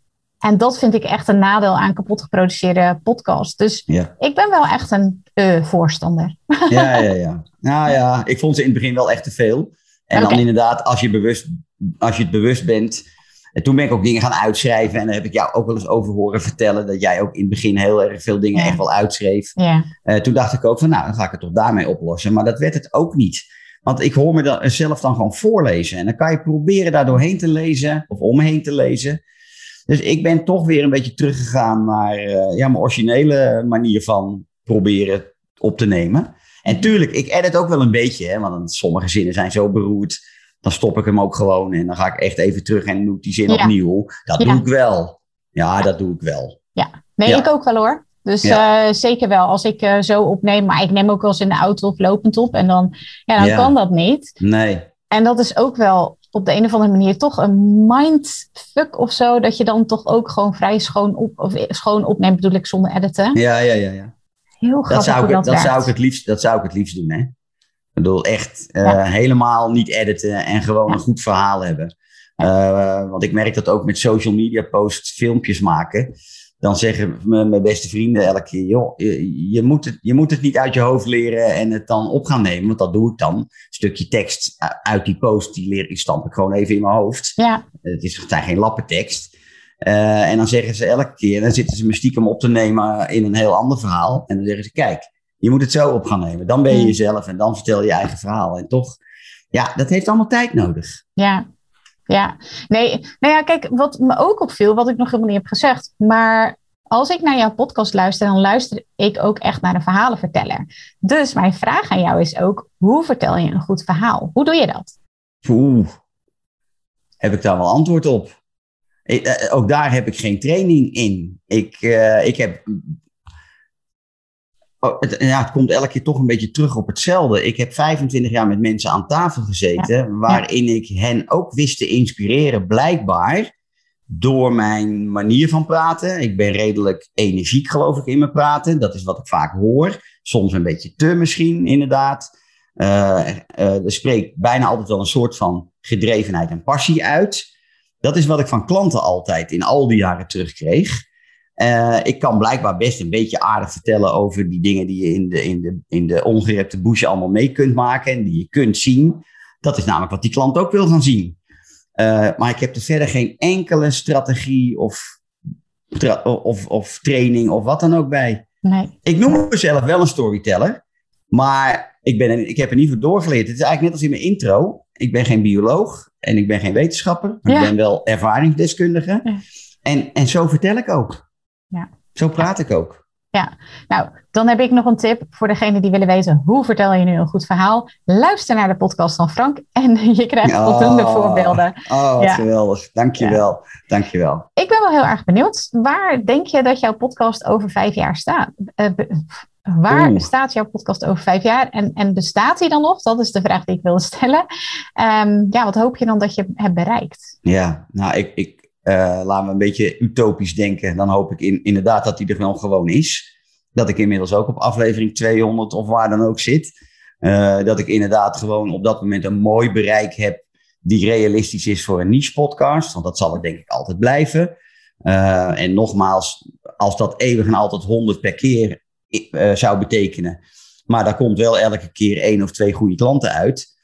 En dat vind ik echt een nadeel aan kapot geproduceerde podcasts. Dus ik ben wel echt een uh, voorstander. Ja, ja, ja. Nou ja, ik vond ze in het begin wel echt te veel. En dan inderdaad, als je, bewust, als je het bewust bent. En toen ben ik ook dingen gaan uitschrijven. En daar heb ik jou ook wel eens over horen vertellen. Dat jij ook in het begin heel erg veel dingen echt wel uitschreef. Ja. Uh, toen dacht ik ook van, nou, dan ga ik het toch daarmee oplossen. Maar dat werd het ook niet. Want ik hoor me dan, zelf dan gewoon voorlezen. En dan kan je proberen daar doorheen te lezen. Of omheen te lezen. Dus ik ben toch weer een beetje teruggegaan naar uh, ja, mijn originele manier van proberen op te nemen. En tuurlijk, ik edit ook wel een beetje, hè, want sommige zinnen zijn zo beroerd. Dan stop ik hem ook gewoon en dan ga ik echt even terug en doe ik die zin opnieuw. Dat doe ik wel. Ja, dat doe ik wel. Ja, nee, ik ook wel hoor. Dus uh, zeker wel, als ik uh, zo opneem, maar ik neem ook wel eens in de auto of lopend op en dan, ja, dan kan dat niet. Nee. En dat is ook wel op de een of andere manier toch een mindfuck of zo, dat je dan toch ook gewoon vrij schoon, op, of schoon opneemt, bedoel ik, zonder editen. Ja, ja, ja. ja. Heel grappig dat zou, ik, dat, dat zou ik het liefst, dat zou ik het liefst doen, hè. Ik bedoel, echt uh, helemaal niet editen en gewoon een goed verhaal hebben. Uh, want ik merk dat ook met social media posts, filmpjes maken dan zeggen mijn beste vrienden elke keer: joh, je, je, moet het, je moet het niet uit je hoofd leren en het dan op gaan nemen. Want dat doe ik dan. Een stukje tekst uit die post, die leer ik, stamp ik gewoon even in mijn hoofd. Ja. Het, is, het zijn geen lappentekst. Uh, en dan zeggen ze elke keer, dan zitten ze me stiekem op te nemen in een heel ander verhaal. En dan zeggen ze: kijk, je moet het zo op gaan nemen. Dan ben je jezelf en dan vertel je je eigen verhaal. En toch, ja, dat heeft allemaal tijd nodig. Ja, ja, nee, nou ja, kijk, wat me ook opviel, wat ik nog helemaal niet heb gezegd, maar als ik naar jouw podcast luister, dan luister ik ook echt naar een verhalenverteller. Dus mijn vraag aan jou is ook, hoe vertel je een goed verhaal? Hoe doe je dat? Oeh, heb ik daar wel antwoord op? Ik, eh, ook daar heb ik geen training in. Ik, uh, ik heb Oh, het, ja, het komt elke keer toch een beetje terug op hetzelfde. Ik heb 25 jaar met mensen aan tafel gezeten, waarin ik hen ook wist te inspireren, blijkbaar door mijn manier van praten. Ik ben redelijk energiek, geloof ik, in mijn praten. Dat is wat ik vaak hoor. Soms een beetje te misschien, inderdaad. Uh, uh, er spreekt bijna altijd wel een soort van gedrevenheid en passie uit. Dat is wat ik van klanten altijd in al die jaren terugkreeg. Uh, ik kan blijkbaar best een beetje aardig vertellen over die dingen die je in de, in de, in de ongerepte bush allemaal mee kunt maken en die je kunt zien. Dat is namelijk wat die klant ook wil gaan zien. Uh, maar ik heb er verder geen enkele strategie of, of, of training of wat dan ook bij. Nee. Ik noem mezelf wel een storyteller, maar ik, ben, ik heb er niet voor doorgeleerd. Het is eigenlijk net als in mijn intro. Ik ben geen bioloog en ik ben geen wetenschapper, maar ik ben wel ervaringsdeskundige. Ja. En, en zo vertel ik ook. Ja. Zo praat ik ook. Ja, nou, dan heb ik nog een tip voor degene die willen weten hoe vertel je nu een goed verhaal. Luister naar de podcast van Frank en je krijgt oh, voldoende voorbeelden. Oh, ja. geweldig. Dankjewel. Ja. Dankjewel. Ik ben wel heel erg benieuwd. Waar denk je dat jouw podcast over vijf jaar staat? Uh, waar staat jouw podcast over vijf jaar? En, en bestaat die dan nog? Dat is de vraag die ik wilde stellen. Um, ja, wat hoop je dan dat je hebt bereikt? Ja, nou, ik, ik, laten we een beetje utopisch denken. Dan hoop ik in, inderdaad dat hij er wel gewoon is. Dat ik inmiddels ook op aflevering 200 of waar dan ook zit. Uh, dat ik inderdaad gewoon op dat moment een mooi bereik heb die realistisch is voor een niche podcast. Want dat zal het denk ik altijd blijven. Uh, en nogmaals, als dat eeuwig en altijd 100 per keer zou betekenen. Maar daar komt wel elke keer één of twee goede klanten uit.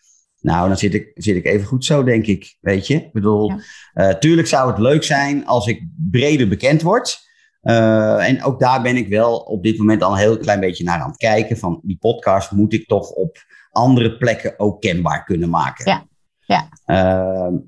Nou, dan zit ik, zit ik even goed zo, denk ik. Weet je? Ik bedoel, ja. uh, tuurlijk zou het leuk zijn als ik breder bekend word. en ook daar ben ik wel op dit moment al een heel klein beetje naar aan het kijken. Van die podcast moet ik toch op andere plekken ook kenbaar kunnen maken. Ja. Ja.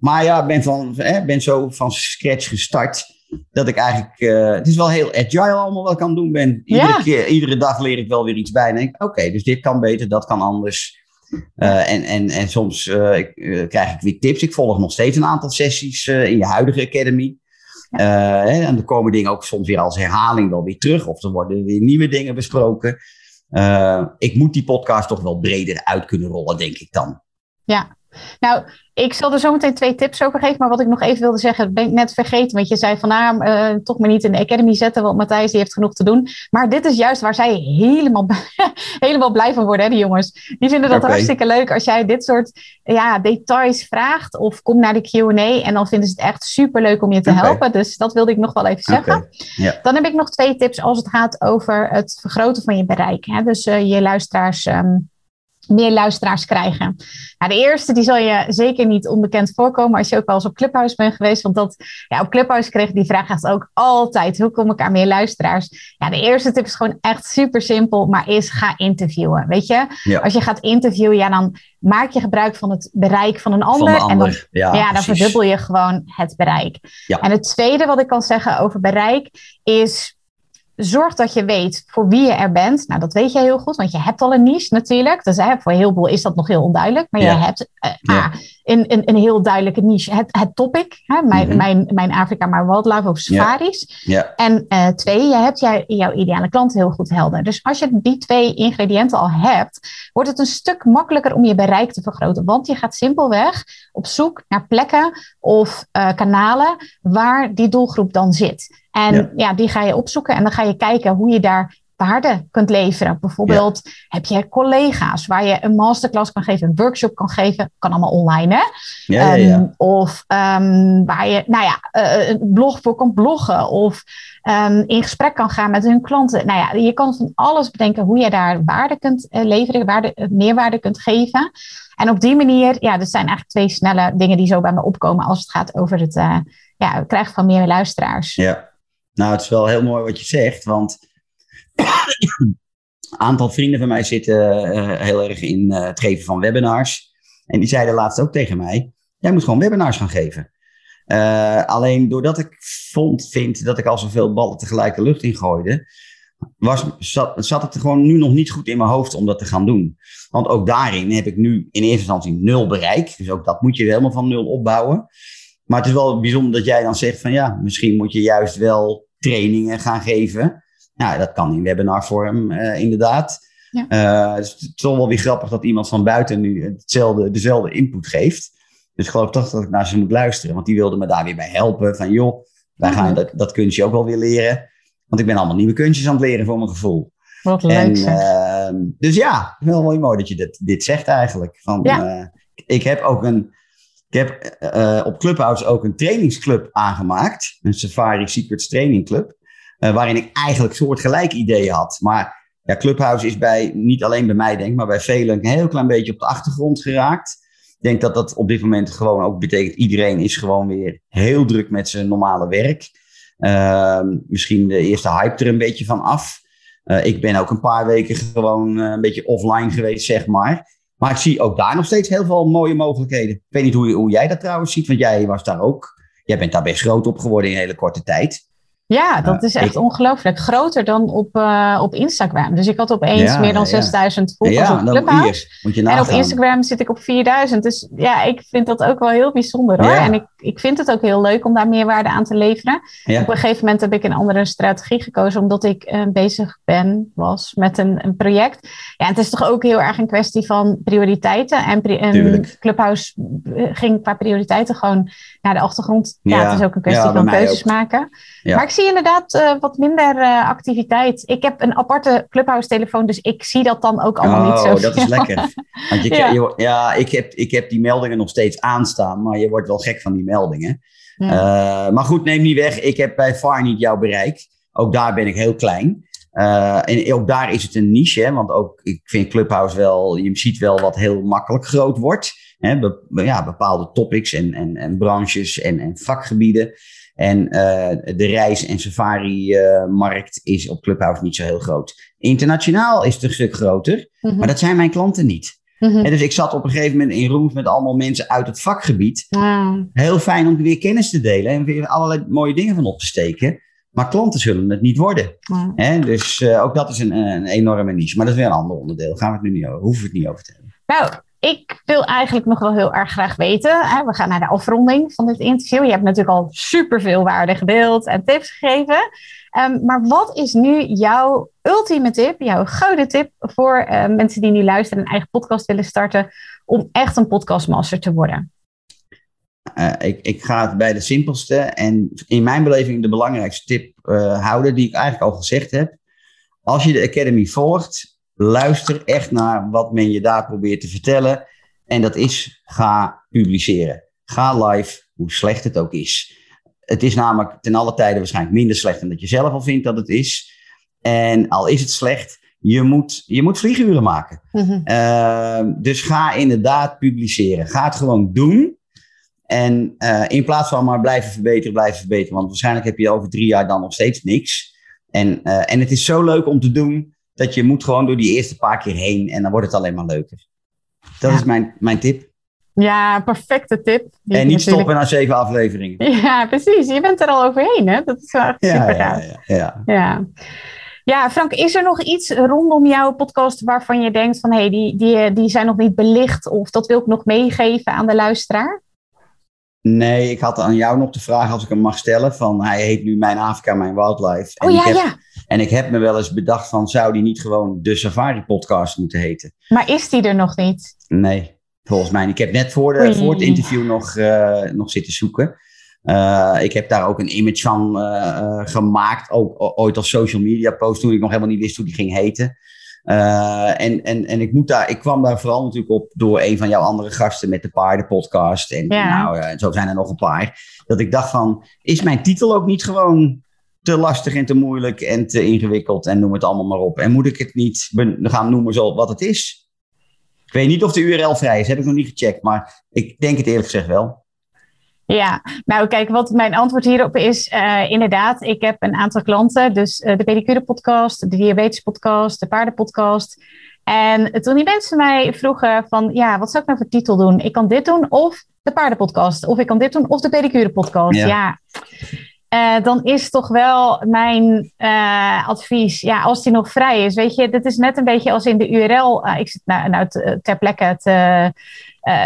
maar ja, ik ben, van, ben zo van scratch gestart dat ik eigenlijk, uh, het is wel heel agile allemaal wat ik aan het doen ben. Iedere, keer, iedere dag leer ik wel weer iets bij en denk oké, dus dit kan beter, dat kan anders. Uh, en, en, en soms uh, ik, krijg ik weer tips. Ik volg nog steeds een aantal sessies in je huidige academy. Hè, en er komen dingen ook soms weer als herhaling wel weer terug. Of er worden weer nieuwe dingen besproken. ik moet die podcast toch wel breder uit kunnen rollen, denk ik dan. Ja, nou, ik zal er zo meteen twee tips over geven. Maar wat ik nog even wilde zeggen, ben ik net vergeten. Want je zei van, nou, uh, toch maar niet in de academy zetten. Want Matthijs die heeft genoeg te doen. Maar dit is juist waar zij helemaal, helemaal blij van worden, hè, die jongens. Die vinden dat hartstikke leuk als jij dit soort ja, details vraagt. Of kom naar de Q&A. En dan vinden ze het echt super leuk om je te helpen. Dus dat wilde ik nog wel even zeggen. Dan heb ik nog twee tips als het gaat over het vergroten van je bereik. Hè. Dus uh, je luisteraars... Um, meer luisteraars krijgen. Nou, de eerste die zal je zeker niet onbekend voorkomen als je ook wel eens op Clubhouse bent geweest. Want dat, ja, op Clubhouse kreeg die vraag echt ook altijd. Hoe kom ik aan meer luisteraars? Ja, de eerste tip is gewoon echt super simpel, maar is ga interviewen. Weet je, als je gaat interviewen, ja, dan maak je gebruik van het bereik van een ander. En dan, ja, ja dan verdubbel je gewoon het bereik. Ja. En het tweede wat ik kan zeggen over bereik is zorg dat je weet voor wie je er bent. Nou, dat weet je heel goed, want je hebt al een niche natuurlijk. Dus hè, voor heel veel is dat nog heel onduidelijk. Maar je hebt uh, een, een, een, heel duidelijke niche. Het, het topic, hè, mijn, mm mijn, mijn Afrika maar wildlife of safaris. Ja. En uh, twee, je hebt jou, jouw ideale klant heel goed helder. Dus als je die twee ingrediënten al hebt, wordt het een stuk makkelijker om je bereik te vergroten. Want je gaat simpelweg op zoek naar plekken of uh, kanalen waar die doelgroep dan zit. En ja. die ga je opzoeken en dan ga je kijken hoe je daar waarde kunt leveren. Bijvoorbeeld heb je collega's waar je een masterclass kan geven, een workshop kan geven. Kan allemaal online, hè? Ja, um, of um, waar je, nou ja, uh, een blog voor kan bloggen. Of um, in gesprek kan gaan met hun klanten. Nou ja, je kan van alles bedenken hoe je daar waarde kunt uh, leveren, waarde, meerwaarde kunt geven. En op die manier, ja, dat zijn eigenlijk twee snelle dingen die zo bij me opkomen als het gaat over het ja, krijgen van meer luisteraars. Ja, nou, het is wel heel mooi wat je zegt, want een aantal vrienden van mij zitten uh, heel erg in uh, het geven van webinars. En die zeiden laatst ook tegen mij: jij moet gewoon webinars gaan geven. Uh, alleen doordat ik vond, vind dat ik al zoveel ballen tegelijk de lucht ingooide, was, zat, zat het er gewoon nu nog niet goed in mijn hoofd om dat te gaan doen. Want ook daarin heb ik nu in eerste instantie nul bereik. Dus ook dat moet je helemaal van nul opbouwen. Maar het is wel bijzonder dat jij dan zegt van ja, misschien moet je juist wel trainingen gaan geven. Nou, dat kan in webinarvorm uh, inderdaad. Ja. Uh, dus het is toch wel weer grappig dat iemand van buiten nu hetzelfde, dezelfde input geeft. Dus ik geloof toch dat ik naar ze moet luisteren. Want die wilde me daar weer bij helpen. Van joh, wij gaan dat, dat kunstje ook wel weer leren. Want ik ben allemaal nieuwe kunstjes aan het leren voor mijn gevoel. Wat leuk en, uh, Dus ja, wel mooi mooi dat je dit, dit zegt eigenlijk. Van, ja. uh, ik heb ook een ik heb uh, op Clubhouse ook een trainingsclub aangemaakt. Een Safari Secrets Training Club. Uh, waarin ik eigenlijk soortgelijk ideeën had. Maar ja, Clubhouse is bij, niet alleen bij mij denk maar bij velen een heel klein beetje op de achtergrond geraakt. Ik denk dat dat op dit moment gewoon ook betekent, iedereen is gewoon weer heel druk met zijn normale werk. Uh, misschien de eerste hype er een beetje van af. Uh, ik ben ook een paar weken gewoon een beetje offline geweest, zeg maar. Maar ik zie ook daar nog steeds heel veel mooie mogelijkheden. Ik weet niet hoe, hoe jij dat trouwens ziet, want jij was daar ook. Jij bent daar best groot op geworden in een hele korte tijd. Ja, dat is echt ongelooflijk. Groter dan op, uh, op Instagram. Dus ik had opeens meer dan 6000 volgers op Clubhouse. en op Instagram zit ik op 4000. Dus ja, ik vind dat ook wel heel bijzonder hoor. En ik, ik vind het ook heel leuk om daar meerwaarde aan te leveren. Op een gegeven moment heb ik een andere strategie gekozen. Omdat ik uh, bezig ben, was met een, een project. Ja, het is toch ook heel erg een kwestie van prioriteiten. En, en Clubhouse eh, ging qua prioriteiten gewoon naar de achtergrond. Ja, het is ook een kwestie van keuzes maken. Maar ik zie inderdaad uh, wat minder uh, activiteit. Ik heb een aparte Clubhouse-telefoon, dus ik zie dat dan ook allemaal oh, niet zo. Oh, dat is lekker. Want je, ja, je, ja ik, heb, ik heb die meldingen nog steeds aanstaan, maar je wordt wel gek van die meldingen. Ja. Uh, maar goed, neem niet weg. Ik heb bij far niet jouw bereik. Ook daar ben ik heel klein. en ook daar is het een niche, hè, want ook ik vind Clubhouse wel, je ziet wel wat heel makkelijk groot wordt. Hè, ja, bepaalde topics en, en, en branches en, en vakgebieden. En de reis- en safari-markt is op Clubhouse niet zo heel groot. Internationaal is het een stuk groter, mhm. maar dat zijn mijn klanten niet. Mhm. En dus ik zat op een gegeven moment in rooms met allemaal mensen uit het vakgebied. Heel fijn om weer kennis te delen en weer allerlei mooie dingen van op te steken. Maar klanten zullen het niet worden. Dus uh, ook dat is een, een, enorme niche. Maar dat is weer een ander onderdeel. Gaan we het nu niet over, hoeven we het niet over te hebben. Nou, ik wil eigenlijk nog wel heel erg graag weten. Hè, we gaan naar de afronding van dit interview. Je hebt natuurlijk al superveel waarde gedeeld en tips gegeven. Ehm, maar wat is nu jouw ultieme tip, jouw gouden tip voor uh, mensen die nu luisteren en een eigen podcast willen starten, om echt een podcastmaster te worden? Uh, ik, ik, ga het bij de simpelste en in mijn beleving de belangrijkste tip uh, houden, die ik eigenlijk al gezegd heb. Als je de Academy volgt, luister echt naar wat men je daar probeert te vertellen. En dat is, ga publiceren. Ga live, hoe slecht het ook is. Het is namelijk ten alle tijden waarschijnlijk minder slecht dan dat je zelf al vindt dat het is. En al is het slecht, je moet, je moet vlieguren maken. Mhm. Ehm, dus ga inderdaad publiceren. Ga het gewoon doen. En uh, in plaats van maar blijven verbeteren, blijven verbeteren. Want waarschijnlijk heb je over drie jaar dan nog steeds niks. En, uh, en het is zo leuk om te doen dat je moet gewoon door die eerste paar keer heen. En dan wordt het alleen maar leuker. Dat is mijn, mijn tip. Ja, perfecte tip. en niet natuurlijk... stoppen na zeven afleveringen. Ja, precies. Je bent er al overheen, hè? Dat is wel echt super gaaf. Ja, ja, ja. ja. Frank, is er nog iets rondom jouw podcast waarvan je denkt van... hé, hey, die, die, die zijn nog niet belicht of dat wil ik nog meegeven aan de luisteraar? Nee, ik had aan jou nog de vraag, als ik hem mag stellen, van hij heet nu Mijn Afrika, Mijn Wildlife. En oh ja, heb, ja. En ik heb me wel eens bedacht van, zou die niet gewoon de Safari Podcast moeten heten? Maar is die er nog niet? Nee. Volgens mij. Ik heb net voor, de, voor het interview nog, uh, nog zitten zoeken. Uh, ik heb daar ook een image van uh, gemaakt. Ook ooit als social media post. Toen ik nog helemaal niet wist hoe die ging heten. En, en, en ik, moet daar, ik kwam daar vooral natuurlijk op door een van jouw andere gasten met de paardenpodcast. En ja. nou, zo zijn er nog een paar. Dat ik dacht van, is mijn titel ook niet gewoon te lastig en te moeilijk en te ingewikkeld en noem het allemaal maar op. En moet ik het niet gaan noemen zoals wat het is? Ik weet niet of de URL vrij is, heb ik nog niet gecheckt, maar ik denk het eerlijk gezegd wel. Ja, nou kijk, wat mijn antwoord hierop is, uh, inderdaad, ik heb een aantal klanten, dus uh, de pedicure podcast, de diabetes podcast, de paardenpodcast. En toen die mensen mij vroegen van, ja, wat zou ik nou voor titel doen? Ik kan dit doen of de paardenpodcast, of ik kan dit doen of de pedicure podcast. ja. Uh, dan is toch wel mijn uh, advies, ja, als die nog vrij is, weet je, dit is net een beetje als in de URL. Uh, ik zit nou, nou ter plekke te,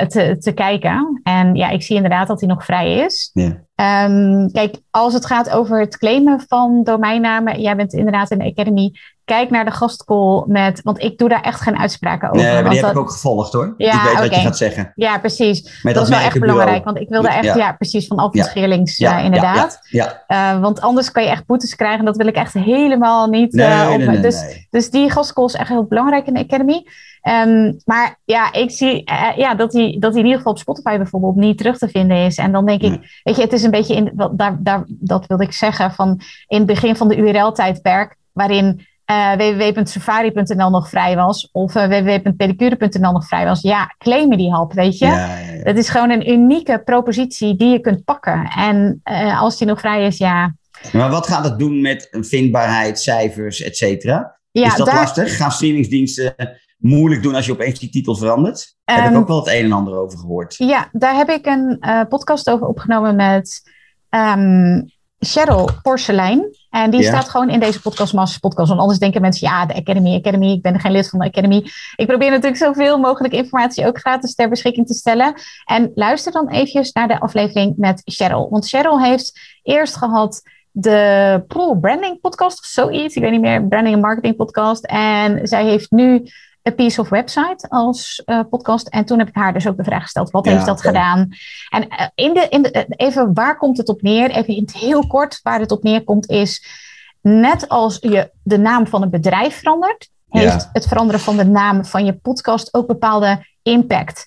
te, te, kijken. En ja, ik zie inderdaad dat die nog vrij is. Yeah. Um, kijk, als het gaat over het claimen van domeinnamen, jij bent inderdaad in de Academy kijk naar de gastcall met, want ik doe daar echt geen uitspraken over. Nee, maar die heb ik ook gevolgd hoor. Ja, ik weet wat je gaat zeggen. Ja, precies. dat, is wel echt belangrijk, want ik wilde echt, ja, precies van Alfred ja. Scheerlings uh, inderdaad. Uh, want anders kan je echt boetes krijgen. Dat wil ik echt helemaal niet. Nee, op, nee, nee, dus, dus die gastcall is echt heel belangrijk in de Academy. Um, maar ja, ik zie ja, dat hij dat in ieder geval op Spotify bijvoorbeeld niet terug te vinden is. En dan denk ik, weet je, het is een beetje in, daar, daar, dat wilde ik zeggen, van in het begin van de URL-tijdperk, waarin uh, www.safari.nl nog vrij was of uh, www.pedicure.nl nog vrij was, ja, claimen die hap, weet je. Ja, ja, ja. Dat is gewoon een unieke propositie die je kunt pakken. En uh, als die nog vrij is, ja. Maar wat gaat het doen met vindbaarheid, cijfers, et cetera? is dat daar... lastig? Gaan streamingsdiensten moeilijk doen als je opeens die titel verandert? Um, heb ik ehm, ook wel het een en ander over gehoord. Ja, daar heb ik een podcast over opgenomen met um, Cheryl Porselein. En die staat gewoon in deze podcast, Masters Podcast. Want anders denken mensen, ja, de Academy, Academy, ik ben geen lid van de Academy. Ik probeer natuurlijk zoveel mogelijk informatie ook gratis ter beschikking te stellen. En luister dan eventjes naar de aflevering met Cheryl. Want Cheryl heeft eerst gehad de Pro Branding Podcast of zoiets. Ik weet niet meer, Branding en Marketing Podcast. En zij heeft nu A Piece of Website als uh, podcast. En toen heb ik haar dus ook de vraag gesteld: wat heeft dat gedaan? En uh, in de, in de, uh, even waar komt het op neer? Even in het heel kort, waar het op neerkomt, is net als je de naam van een bedrijf verandert, heeft het veranderen van de naam van je podcast ook bepaalde impact.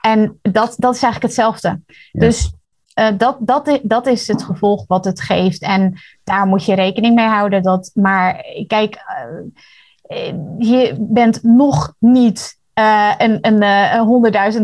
en dat, dat is eigenlijk hetzelfde. Dus uh, dat, dat, dat is het gevolg wat het geeft. En daar moet je rekening mee houden. Dat, maar kijk, uh, je bent nog niet uh, een, een 100.000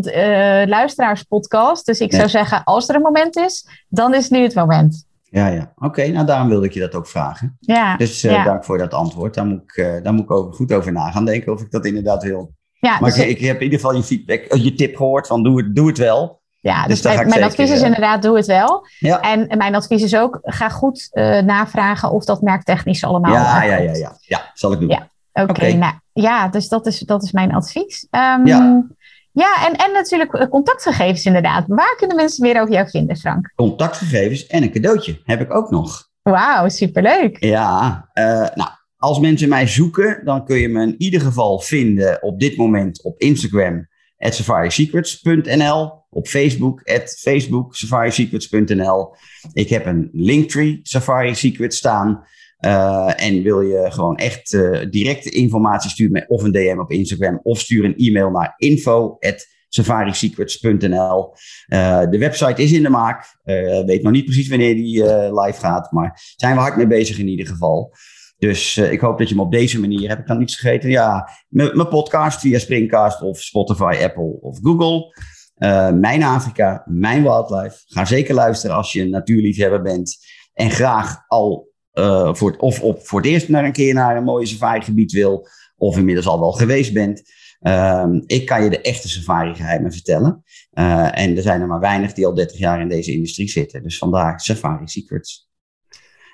luisteraars podcast. Dus ik zou zeggen, als er een moment is, dan is nu het moment. Ja, ja. Oké, nou daarom wilde ik je dat ook vragen. Ja, dus uh, dank voor dat antwoord. Daar moet ik, uh, daar moet ik ook goed over na gaan denken of ik dat inderdaad wil. Ja, maar dus ik, ik, heb in ieder geval je feedback, je tip gehoord van doe het, doe het wel. Ja, dus, dus mijn, advies is inderdaad, doe het wel. Ja. En mijn advies is ook, ga goed uh, navragen of dat merktechnisch allemaal Ja, ja, ja, ja. Ja, zal ik doen. Ja, oké. Okay. Nou, ja, dus dat is, dat is mijn advies. Um, ja. Ja, en, en natuurlijk eh, contactgegevens inderdaad. Waar kunnen mensen meer over jou vinden, Frank? Contactgegevens en een cadeautje heb ik ook nog. Wauw, superleuk. Ja, uh, nou, als mensen mij zoeken, dan kun je me in ieder geval vinden op dit moment op Instagram, at safarisecrets.nl, op Facebook, at Facebook, safarisecrets.nl. Ik heb een Linktree Safari Secrets staan. Uh, en wil je gewoon echt uh, directe informatie sturen of een DM op Instagram of stuur een e-mail naar info@safarisecrets.nl. Uh, de website is in de maak. weet nog niet precies wanneer die live gaat, maar zijn we hard mee bezig in ieder geval. Dus ik hoop dat je me op deze manier, heb ik dan iets vergeten? Ja, mijn podcast via Springcast of Spotify, Apple of Google. mijn Afrika, mijn wildlife. Ga zeker luisteren als je een natuurliefhebber bent. En graag al uh, voor, of op, voor het eerst naar een keer naar een mooie safari-gebied wil, of inmiddels al wel geweest bent. Uh, ik kan je de echte safari-geheimen vertellen. Uh, en er zijn er maar weinig die al 30 jaar in deze industrie zitten. Dus vandaar Safari Secrets.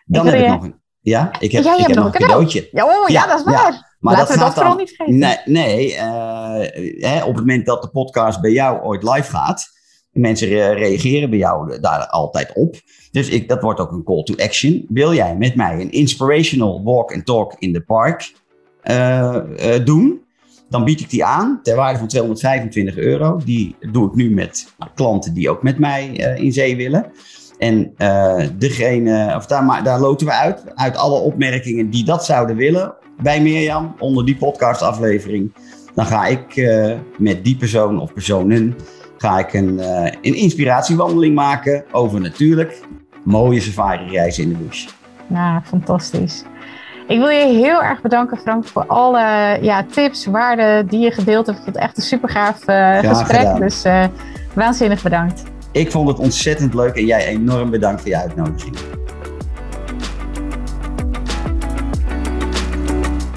Dan heb ik nog een. Ja, ik heb, ik heb nog een cadeautje. Ja, oh, ja, dat is waar. Ja, maar Laten dat we dat vooral niet vergeten. Nee, nee hè, op het moment dat de podcast bij jou ooit live gaat, mensen reageren bij jou daar altijd op. Dus ik, dat wordt ook een call to action. Wil jij met mij een inspirational walk and talk in the park uh, uh, doen? Dan bied ik die aan ter waarde van 225 euro. Die doe ik nu met klanten die ook met mij uh, in zee willen. En degene, of daar, daar loten we uit, uit alle opmerkingen die dat zouden willen bij Mirjam onder die podcastaflevering. Dan ga ik met die persoon of personen ga ik een, een inspiratiewandeling maken over natuurlijk mooie safari-reizen in de bush. Nou, fantastisch. Ik wil je heel erg bedanken, Frank, voor alle ja, tips, waarden die je gedeeld hebt. Ik vond het echt een super gaaf uh, gesprek. Dus uh, waanzinnig bedankt. Ik vond het ontzettend leuk en jij enorm bedankt voor je uitnodiging.